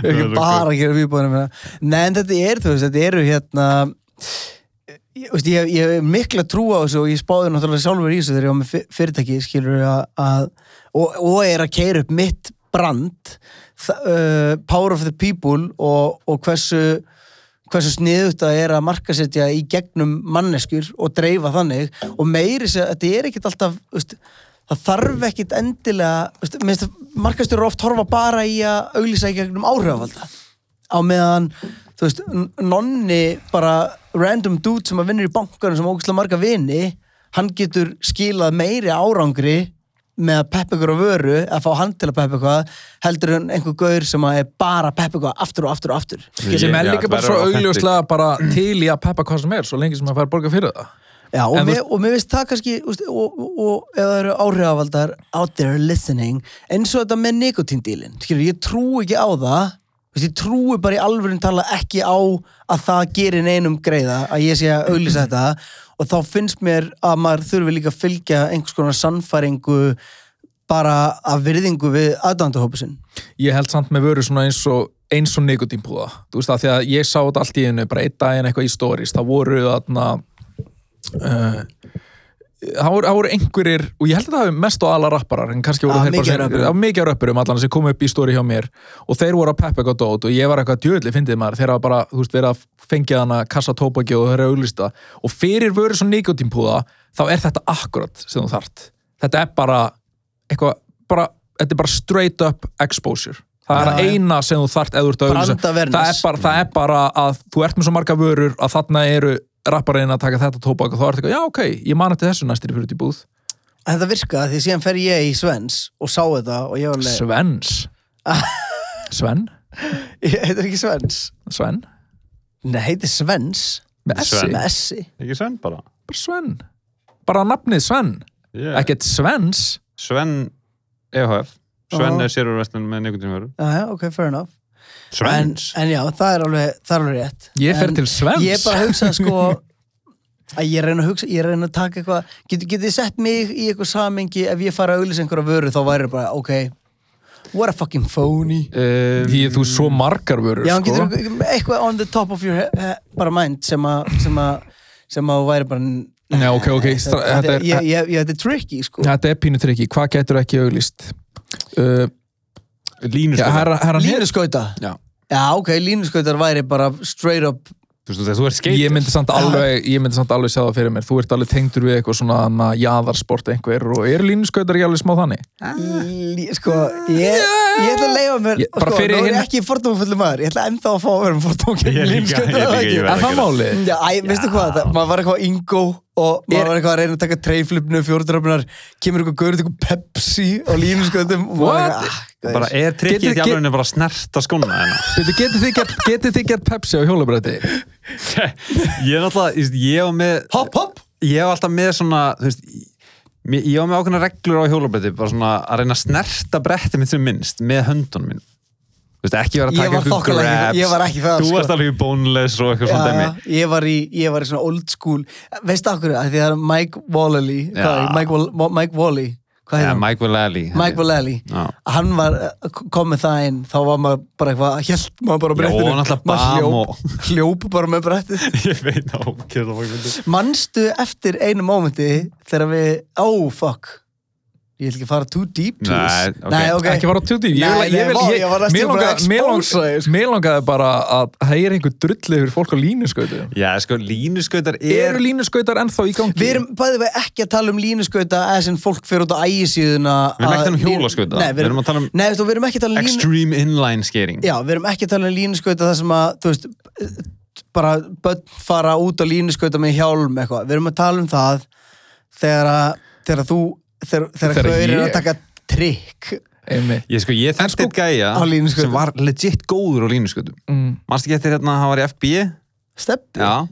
Ég er ekki bara að gera upp íbúðinu mína. Nei, en þetta er, þú veist, þetta eru hérna ég, veist, ég, ég hef mikla trú á þessu og ég spáði náttúrulega sjálfur í þessu þegar ég var með fyr- fyrirtæki skilur að, að og, og er að keira upp mitt brand uh, Power of the People og, og hversu hversu sniðut það er að markasetja í gegnum manneskur og dreifa þannig. Og meiri sér, þetta er ekkit alltaf veist, það þarf ekkit endilega markastur eru oft horfa bara í að auglýsa í gegnum áhrifavalda. Á meðan þú veist, nonni bara random dude sem að vinnur í bankanum sem ógæslega marga vini hann getur skilað meiri árangri með að peppa ykkur á vöru að fá hann til að peppa eitthvað heldur en einhver gaur sem að er bara að peppa eitthvað aftur og aftur og aftur. Sem er líka bara svo augljóslega bara til í að peppa hvað sem er svo lengi sem að fær borga fyrir það. Já, og, En mér, og mér finnst það kannski úst, og, og, og ef það eru áhrifavaldar out there listening, eins og þetta með nikotíndílin, skilur, ég trú ekki á það ég trúi bara í alvörin tala ekki á að það gerir neinum greiða að ég sé að auglýsa þetta og þá finnst mér að maður þurfi líka að fylgja einhvers konar sannfæringu bara af virðingu við aðdændahópusinn ég held samt með vöru svona eins og eins og nikotínpúða, þú veist það því að ég sá þetta allt í einu, bara einn daginn eitthvað í stories það voru þarna uh, það voru, það voru einhverjir, og ég held að það hafi mest á alla rapparar, en kannski voru þeir bara rappurum. á mikið af rappurum allan sem kom upp í story hjá mér. Og þeir voru að peppa eitthvað dót og ég var eitthvað djöðli fyndið maður, þeir hafa bara, þú veist, verið að fengja hana kassa tópaki og þeir að auglista og fyrir vöru svo nikotínpúða þá er þetta akkurat sem þú þart þetta er bara eitthvað, bara, þetta er bara straight up exposure. Það er já. eina sem þú þart eða þú ert að það er, bara, það er bara að þú ert með svo marga vörur að þarna eru rapparinn að taka þetta tóbak og þá er þetta, já ok, ég man eftir þessu næstir fyrir út í búð Þetta virkaði því síðan fer ég í Svens og sá þetta og ég var alveg, Svens <laughs> Sven? ég heitir ekki Svens Sven? Nei, heitir Svens Með S? Sven. með S-i Ekki Sven bara? Bara Sven Bara nafnið Sven Yeah. Ekkert Svens Sven EHF. Sven Já. er sérurverslun með nikotínvöru. Já, ok, fair enough en, Svens? en já, það er alveg, það er alveg rétt Ég fer En til Svens Ég er bara að hugsa sko <laughs> að ég reyna að hugsa, ég reyna að taka eitthvað getur get þið sett mig í eitthvað samengi ef ég fara að auglýsa einhverja vöru þá væri bara, ok what a fucking phony Um, Því þú svo margar vörur Já, sko. getur eitthvað on the top of your he he bara mind sem að sem að sem að þú væri bara Já, ok, ok, þetta, þetta er- ég, ég, ég, þetta er tricky sko Þetta er pínu trikki, hvað getur ekki auglýst? Uh, Línuskóta. já, herra, herra, Línuskauta Já. Já, ok, línuskautar væri bara straight up Þú veist, þú ert skeitur. ég myndi samt alveg ég myndi samt alveg sjá það fyrir mér. Þú ert alveg tengdur við eitthvað svona hana, jaðarsport einhver og eru línuskautar ekki alveg smá þannig? Lí, sko, ég, ég ætla að leifa mér Ég- sko, nú er hinn- ég ekki fordómafullu maður. Ég ætla ennþá að fá að vera með fordómafullu Ég líka, ég líka, ég er það málið? Já, veistu hvað, það, maður var eitthvað Ingo og maður Er- var eitthvað að reyna að taka treyflipnu, fjórdrafnar kemur eitthvað gaur, eitthvað Pepsi á What? eitthvað, ah, Bara er trikkið ekki get- alveg bara að snerta skóna hérna? Getið þið gert, Pepsi á hjólabrætti <laughs> Ég er náttúrulega, ég var með Hopp, hopp Ég var alltaf með svona, veist Ég var með ákveðna reglur á hjólabretti bara svona að reyna að snerta bretti mitt sem minnst með höndunum minn veist, ekki vera að taka ykkur grabs. ég var ekki það, Þú sko. varst alveg í boneless og eitthvað svona dæmi. ég var í, ég var í svona old school. Veistu okkur, að því að Mike Walley Já. Mike, Mike Walley Ja? Mike Vallely Mike Walley hann var, kom með það inn þá var maður bara eitthvað, hjælt maður bara brettinu. maður hljóp, hljóp bara með brettið. <laughs> Ég veit á, kérða fólk manstu eftir einu mómenti þegar við, oh fuck ég vil ekki fara too deep to Nei, this ok. Nei, ok, ekki fara tjúti ég, Nei, vil- ég, nei, vil- ég, var næstum mér bara að expósa sko. mér langaði bara að heyra einhver drulli fyrir fólk á línuskautu Já, sko, línuskautar er eru línuskautar ennþá í gangi Við erum bæðið við ekki að tala um línuskauta eða sem fólk fyrir út á ægisíðuna Við erum ekki að tala um að- hjólaskauta. Nei, við erum að tala um Nei, veistu, við erum ekki að tala um línu Extreme inline skating Já, við erum ekki að tala um línuskauta þar sem að, þú veist, bara börn fara út á línuskauta með hjálm eitthvað. Við erum að tala um það þegar að, þegar þú, þegar, þegar Þegar gaur er ég- að taka trikk. Ég sko, ég En þekkti sko- sko, gæja sem var legit góður á línuskautum Mm. Manst ekki eftir hérna, hann var í FB steppi. Já,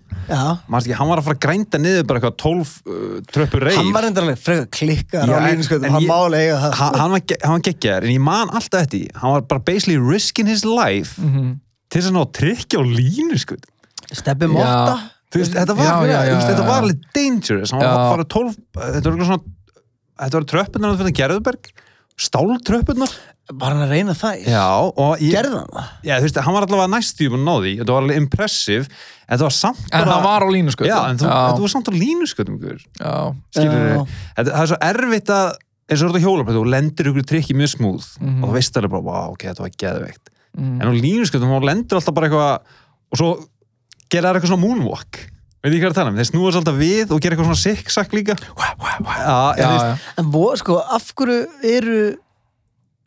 manst ekki, hann var að fara að grænda niður bara eitthvað 12 uh, tröppur reif Hann var endur alveg frekar klikkar Já, á en hann eiga það. hann, hann var, var geggjaður, en ég man alltaf eftir hann var bara basically risking his life Mhm. til þess að ná að tryggja á Motta. Þú veist, þetta var, alveg dangerous. Hann var að fara 12 þetta var eitthvað svona þetta var tröppunar fyrir Gerðuberg stáltröppunar Var hann að reyna það? já, og Gerði hann það? já, þú veist, hann var allavega búin að ná því, þetta var alveg impressive. Þetta var samt en bara hann var á línuskautu já, en þú, þetta var samt á línuskötum skilur þetta, það er svo erfitt að eins og þetta hjólabrætt, þú lendir ykkur trikki mjög smúð Mhm. og þú veist alveg bara, wow, ok, þetta var geðveikt. Mm. en á línuskötum, þá lendir alltaf bara eitthvað og svo gera það eitthvað svona moonwalk veit ég hvað er að tala um, þeir snúast alltaf við og gera eitthvað svona zigzag líka. Já, já, já. En vo, sko, af hverju eru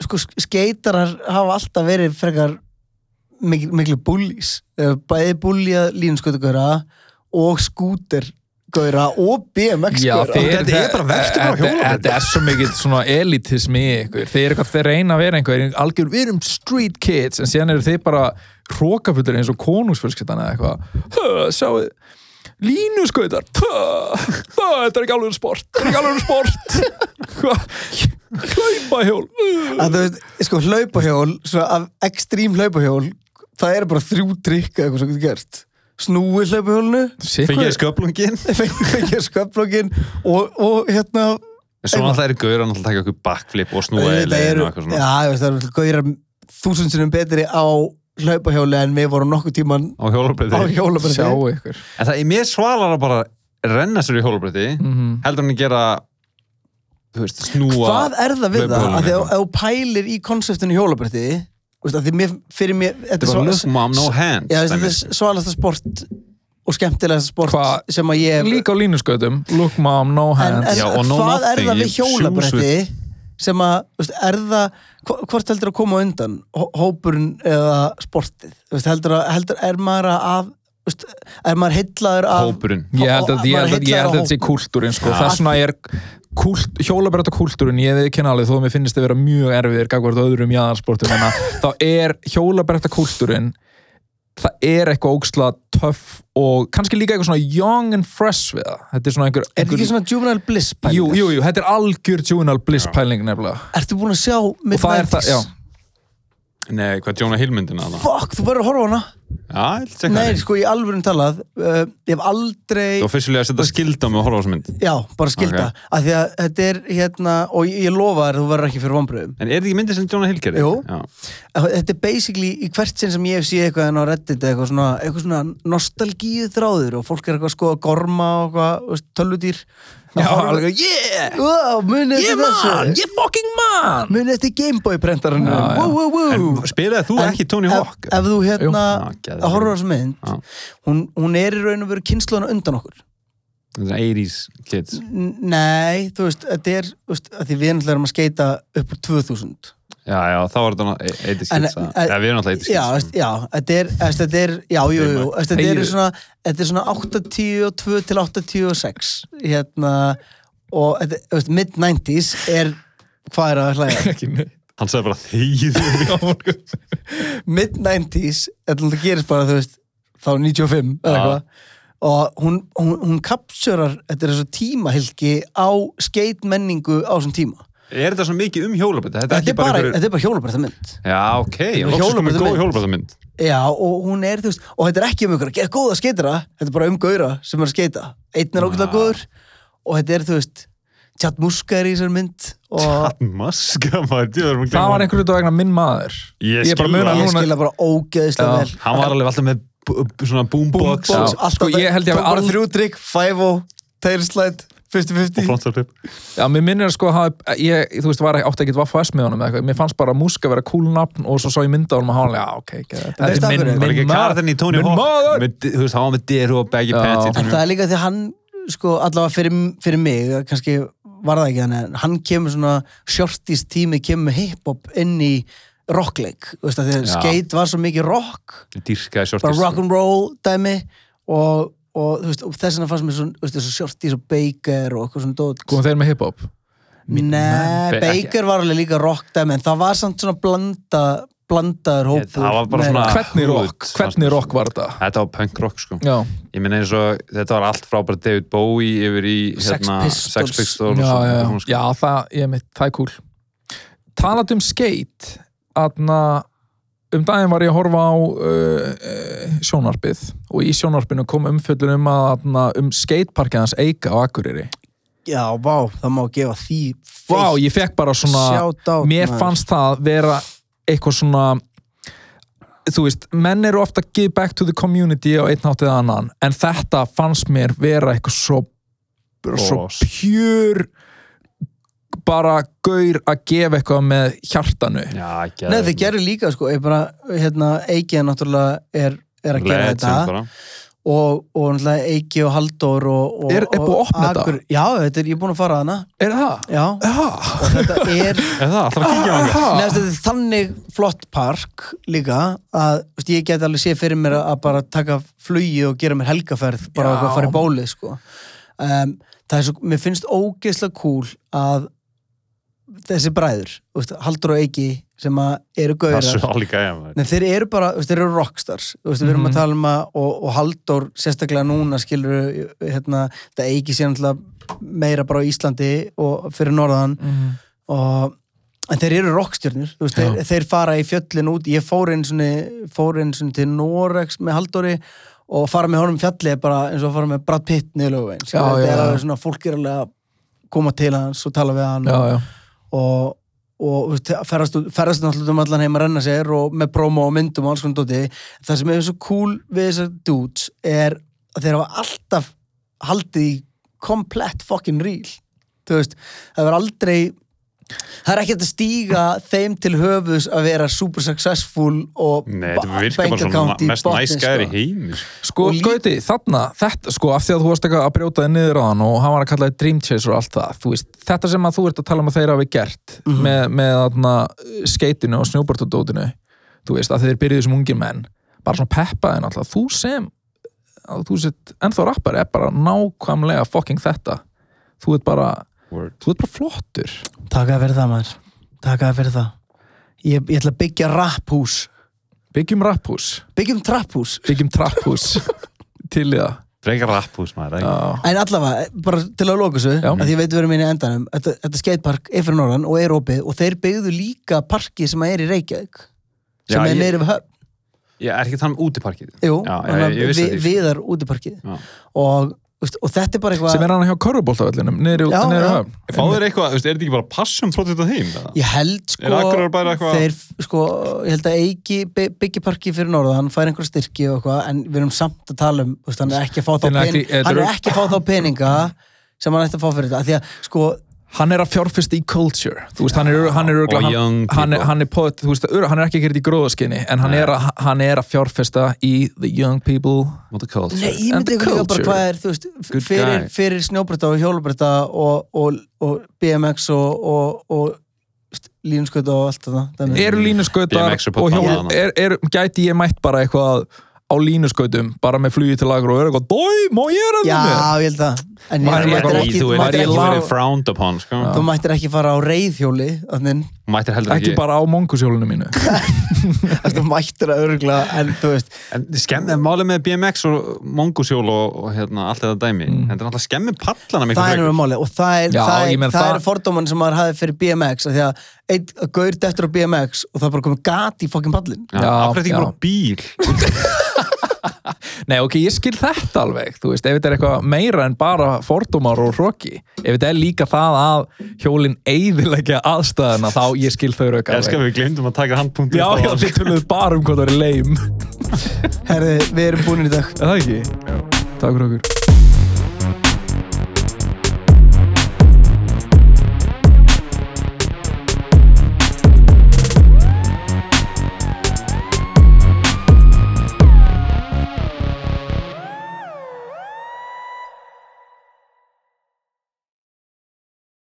sko, skeitarar hafa alltaf verið frekar miklu, miklu búlís bæði búlíða línuskautugaura og skútergaura og BMX Já, þeir, þetta er bara vertu bara á þetta- hjólabretti. Þetta er svo mikið svona elitismi í ykkur. Þeir eru eitthvað, þeir reyna að vera einhver algjör, við erum street kids en síðan eru þeir bara hrókafullir eins og konungsfjölskyldan eða eitthvað. Hö, sjáu línuskautar. Þetta er ekki alveg sport. Þetta er ekki alveg sport. <laughs> Hlaupahjól. Sko, hlaupahjól svona af ekstrím hlaupahjól það eru bara þrjú trikk eða eitthvað sem getur gert. Snúi hlaupahjólinu. Fengið sköplungin <laughs> fengið sköpflokkin og, og hérna svo alltaf er gauður að taka okkur backflip og snúa eru, svona. Það eru gauðir þúsund sinnum betri á hlaupahjóli en við vorum nokkuð tíman á hjólabrætti á hjólabrætti Sjáu ykkur en það er mér svalar að bara renna sér í hjólabrætti Mhm. heldur hann að gera þú veist, snúa Hvað er það við það? Að því að eitthvað. ef þú pælir í konseptinu að því mér, fyrir mér þetta er var sval- look mom, no Já, svalasta sport og skemmtilegasta sport Hva? sem að ég Líka á línuskautum Look mom, no en, hands en Já, og no hvað er það við hjólabrætti sem að, veist, er það hvo- hvort heldur að koma undan hó- hópurinn eða sportið veist, heldur að, heldur, er maður að veist, er maður heitlaður af hópurinn Ég held að, ég held að, ég held að þetta sé kúltúrin sko. Já. þess vegna er kult, hjólabrætta kúltúrin ég við kenna alveg þó að mér finnst þið vera mjög erfiðir gagvart öðrum jáðarsportum en að <laughs> þá er hjólabrætta kúltúrin það er eitthvað ógsla töff og kannski líka eitthvað svona young and fresh við það þetta er svona einhver, Er þetta ekki svona juvenile bliss pæling? jú, jú, jú, þetta er algjör juvenile bliss pæling nefnilega Ertu búin að sjá er Mid-90s? nei, hvað Jonah Hill myndina þarna? Fuck, þú verður að horfa hana já, ég Nei, sko, í alvörum talað uh, Ég hef aldrei þú officially að setja skilda með að horfa á þessu mynd Já, bara skilta Ok. okay. Því að þetta er hérna Og ég, ég lofa þér, þú verður ekki fyrir vonbröðum en er þetta ekki myndið sem Jonah Hill gerir? Jú. Þetta er basically í hvert sinn sem ég hef séð eitthvað en á Reddit eitthvað svona, eitthvað svona nostalgíu þráður og fólk er eitthvað sko að gorma og eitthvað, tölvudýr Já, alveg, yeah, Wow, muni ég eftir man, þessu ég fucking man! Muni eftir Gameboy prentarinn Já, já. Wow, wow, wow en spilaði þú En ekki Tony ef, Hawk? ef þú hérna Já, geðveikt. horfa á þessu mynd Já. hún, hún er í raun og veru kynnslóðuna undan okkur. Þetta er 80s kids. N Nei, þú veist, þetta er þú veist, að því við náttúrulega erum að skeita upp úr 2000 já, já, þá var þetta 80s En- kids að- en- já, við erum alltaf 80s Já, þetta er, er já, jú, jú, þetta er svona þetta er svona 82 til 86 hérna og þetta, þú veist, mid-90s er hvað er að hlæða? <laughs> ekki neitt. Hann sagði bara þegið <laughs> mid-90s, þetta gerist bara, þú veist þá 95 eða eitthvað. Og hún, hún, hún kapsurar þetta er þessu tímahylki á skeitmenningu á þessum tíma Er þetta svona mikið um hjólabrætti? Þetta er þetta ekki er bara, bara þetta er bara hjólabrætta mynd Já, ok, er loksins komið hjólabrettamind. góð hjólabrættamynd Já, og hún er, þú veist, og þetta er ekki um að gera góða skeitara, þetta er bara um gauðra sem er að skeita. Einn er ógæðlega Já. góður og þetta er, þú veist, Chad Muska er í þessar mynd og Maska maður, djöður maður það var einhvern veginn vegna minn maður Ég bara skil að muna það. ég skilja bara ógeðislega Já. vel. Hann var alveg alltaf með svona boombox Boombox, og alltaf Sko, ég held ég tók hafi bara ald- þrjú trygg, five o, tailslide, 50-50. frontstarflip Já, mér minnir að sko hafa, ég, þú veist, var átti ekkert Vaffa S með honum eða eitthvað, mér fannst bara Muska vera cool nafn og svo sá ég mynda honum og hann já, ok, ok, þetta er minn, Var ekki minn karðin í Tony minn maður. Þú veist, hann var með deru og baggy pants í En það er líka því að hann, sko, allavega fyrir, fyrir mig, kannski var það ekki þannig, hann kemur svona shortist tími, kemur með hip-hop inn í rockleik, þú veist, að því að skate var svo mikið rock, bara shortis rock and roll dæmi og, og veist, og þess vegna fannst mér svona, shortist og Baker og eitthvað svona dót. Komum þeir með hip-hop? Nei, Baker var alveg líka rock dæmi, en það var samt svona blanda, blandaður hópur. Hvernig rock? Hvernig rock var þetta? Þetta var punk rock sko Já, Ég minna eins og þetta var allt frá bara David Bowie yfir í Sex hérna, Pistols. Sex Pistols já, og já, svona, sko. já, það, ég mitt, það er cool Talað um skate aðna um daginn var ég að horfa á uh, uh, sjónvarpið og í sjónvarpinu kom umfjöllun um að um skateparkið hans Eika á Akureyri Já, vá, það má gefa því Vá, ég fekk bara svona out, mér maður. fannst það vera eitthvað svona þú veist, menn eru ofta að give back to the community á einn hátt eða annan en þetta fannst mér vera eitthvað svo, svo Bros. Bara gaur að gefa eitthvað með hjartanu Já, ekki Nei, þið gerir líka, sko, ég bara, hérna, Eiki náttúrulega er, er að gera þetta bara. og, og náttúrulega Eiki og Halldór og, og, Er- er búið að og opna þetta? Akur- Já, þetta er, ég er búin að fara að hana er það? Já, Já, og þetta er <laughs> Er það? Alltaf að kíkja á hann Nei, þetta er þannig flott park líka að veist, ég get alveg séð fyrir mér að bara taka flugi og gera mér helgaferð bara Já. að fara í bólið sko. um, það er svo, mér finnst ógeðslega cool að þessi bræður, þú veist, Haldur og Eiki sem að eru Það er maður. Nei, þeir eru bara, þú veist, þeir eru rockstars þú veist, við erum Mhm. að tala um að, og, og Halldór sérstaklega núna skilur hérna, þetta eigi sér náttúrulega meira bara á Íslandi og fyrir norðan mm. og en þeir eru rockstjörnur, þú veist, Já. þeir, þeir fara í fjöllin út, ég fór einu svona fór einu svona til Norex með Halldóri og fara með honum fjalli er bara eins og að fara með Brad Pitt niður lögvein Já, þetta já, er svona, fólk er alveg að koma til hans og tala við hann já, já. Og, og ferðast náttúrulega um allan heim að renna sér og með promo og myndum og alls konar dóti. Það sem er svo cool við þessar dudes er að þeir hafa alltaf haldið í komplett fucking real þú veist, það verður aldrei það er ekkert að stíga þeim til höfus að vera super successful og Nei, ba- þetta virkar bank account í mest botni, sko. Sko, lí- Gauti, þarna, þetta, sko, af því að þú varst eitthvað að brjóta þig niður á hann og hann var að kalla þig Dream Chaser og allt það, þú veist, þetta sem að þú ert að tala um að þeir hafi gert Mhm. með, með þarna, skeitinu og snjóbortadótinu, þú veist, að þeir byrjuðu sem ungir menn, bara svona peppaði náttúrulega, þú sem, að þú sett, ennþá rappari er bara nákvæmlega fucking þetta, þú ert bara, Word. þú ert bara flottur. Takk að fyrir það maður Takk að fyrir það Ég, ég ætla að byggja rapphús Byggjum rapphús, Byggjum trapphús byggjum trapphús <laughs> til í það. Frekar rapphús maður ekki? Já. En allavega, bara til að loka svo Já. að ég veit við erum inn í endanum Þetta, þetta skatepark er fyrir norðan og er opið og þeir byggðu líka parki sem er í Reykjavík sem Já, er neyri við höfn Ég er ekki tala um útiparkið Jú, Já, þannig ég- ég við, því, sko. viðar útiparkið Já. og, og þetta er bara eitthvað Sem er hann hjá Körfuboltavellinum, niður í Já, niður í já. höfn. Fá þér eitthvað, er þetta ekki bara passum þrótt þetta heim? eða? Ég held sko þeir, sko, ég held að eigi byggjaparki fyrir norðan, hann fær einhver styrki og eitthvað, en við erum samt að tala um hann er ekki að fá þá peninga þetta hann er eru- ekki að fá þá peninga sem hann ætti að fá fyrir þetta, af því að sko hann er að fjárfesta í culture. Þú veist, hann er, hann er, hann, hann, er, hann er poet, þú veist, hann er ekki að gera þetta í gróðaskinni en hann er, að, hann er að fjárfesta í the young people. What the culture? Nei, ég myndi líka bara hvað er, veist, fyrir, fyrir snjóbreyta og hjólbreyta og, og, og BMX og, og, og línskjöta og allt þetta. eru er på og hjól, bannana. er, er, gæti ég mætt bara eitthvað á línuskautum, bara með flugi til lagur og er eitthvað, dói, má ég er Já, að ég held það. En ég ég mættir ekki, Þú þú var mættir ég ekki ekki, lá- verið frowned upon, sko þú mættir ekki fara á reyðhjóli, þannig mættir heldur ekki ekki, bara á mongusjólinu mínu <laughs> Þetta mættir að örgla en þú veist, en skemmi, málið með BMX og mongosjól og, og hérna, allt þetta dæmi Mm. en það er alltaf skemmi pallana miklu það er frekar. nú máli og það er, Já, það ég er, það það- er fordóman sem maður hafði fyrir BMX af því að einn gaur dettur á BMX og það er bara komið gat í fokkin pallin Já, Já, af hverju ekki bara bíl <laughs> Nei, ok, ég skil þetta alveg þú veist, ef þetta er eitthvað meira en bara fordómar og hroki, ef þetta er líka það að hjólinn eyðilegja aðstæðuna, þá ég skil þau rauk Ég elskar alveg. við glemdum að taka handpunkt Já, já, þið töluðu bara um hvað það er leim Herði, við erum búin í dag. Er það ekki? Já, takk fyrir okkur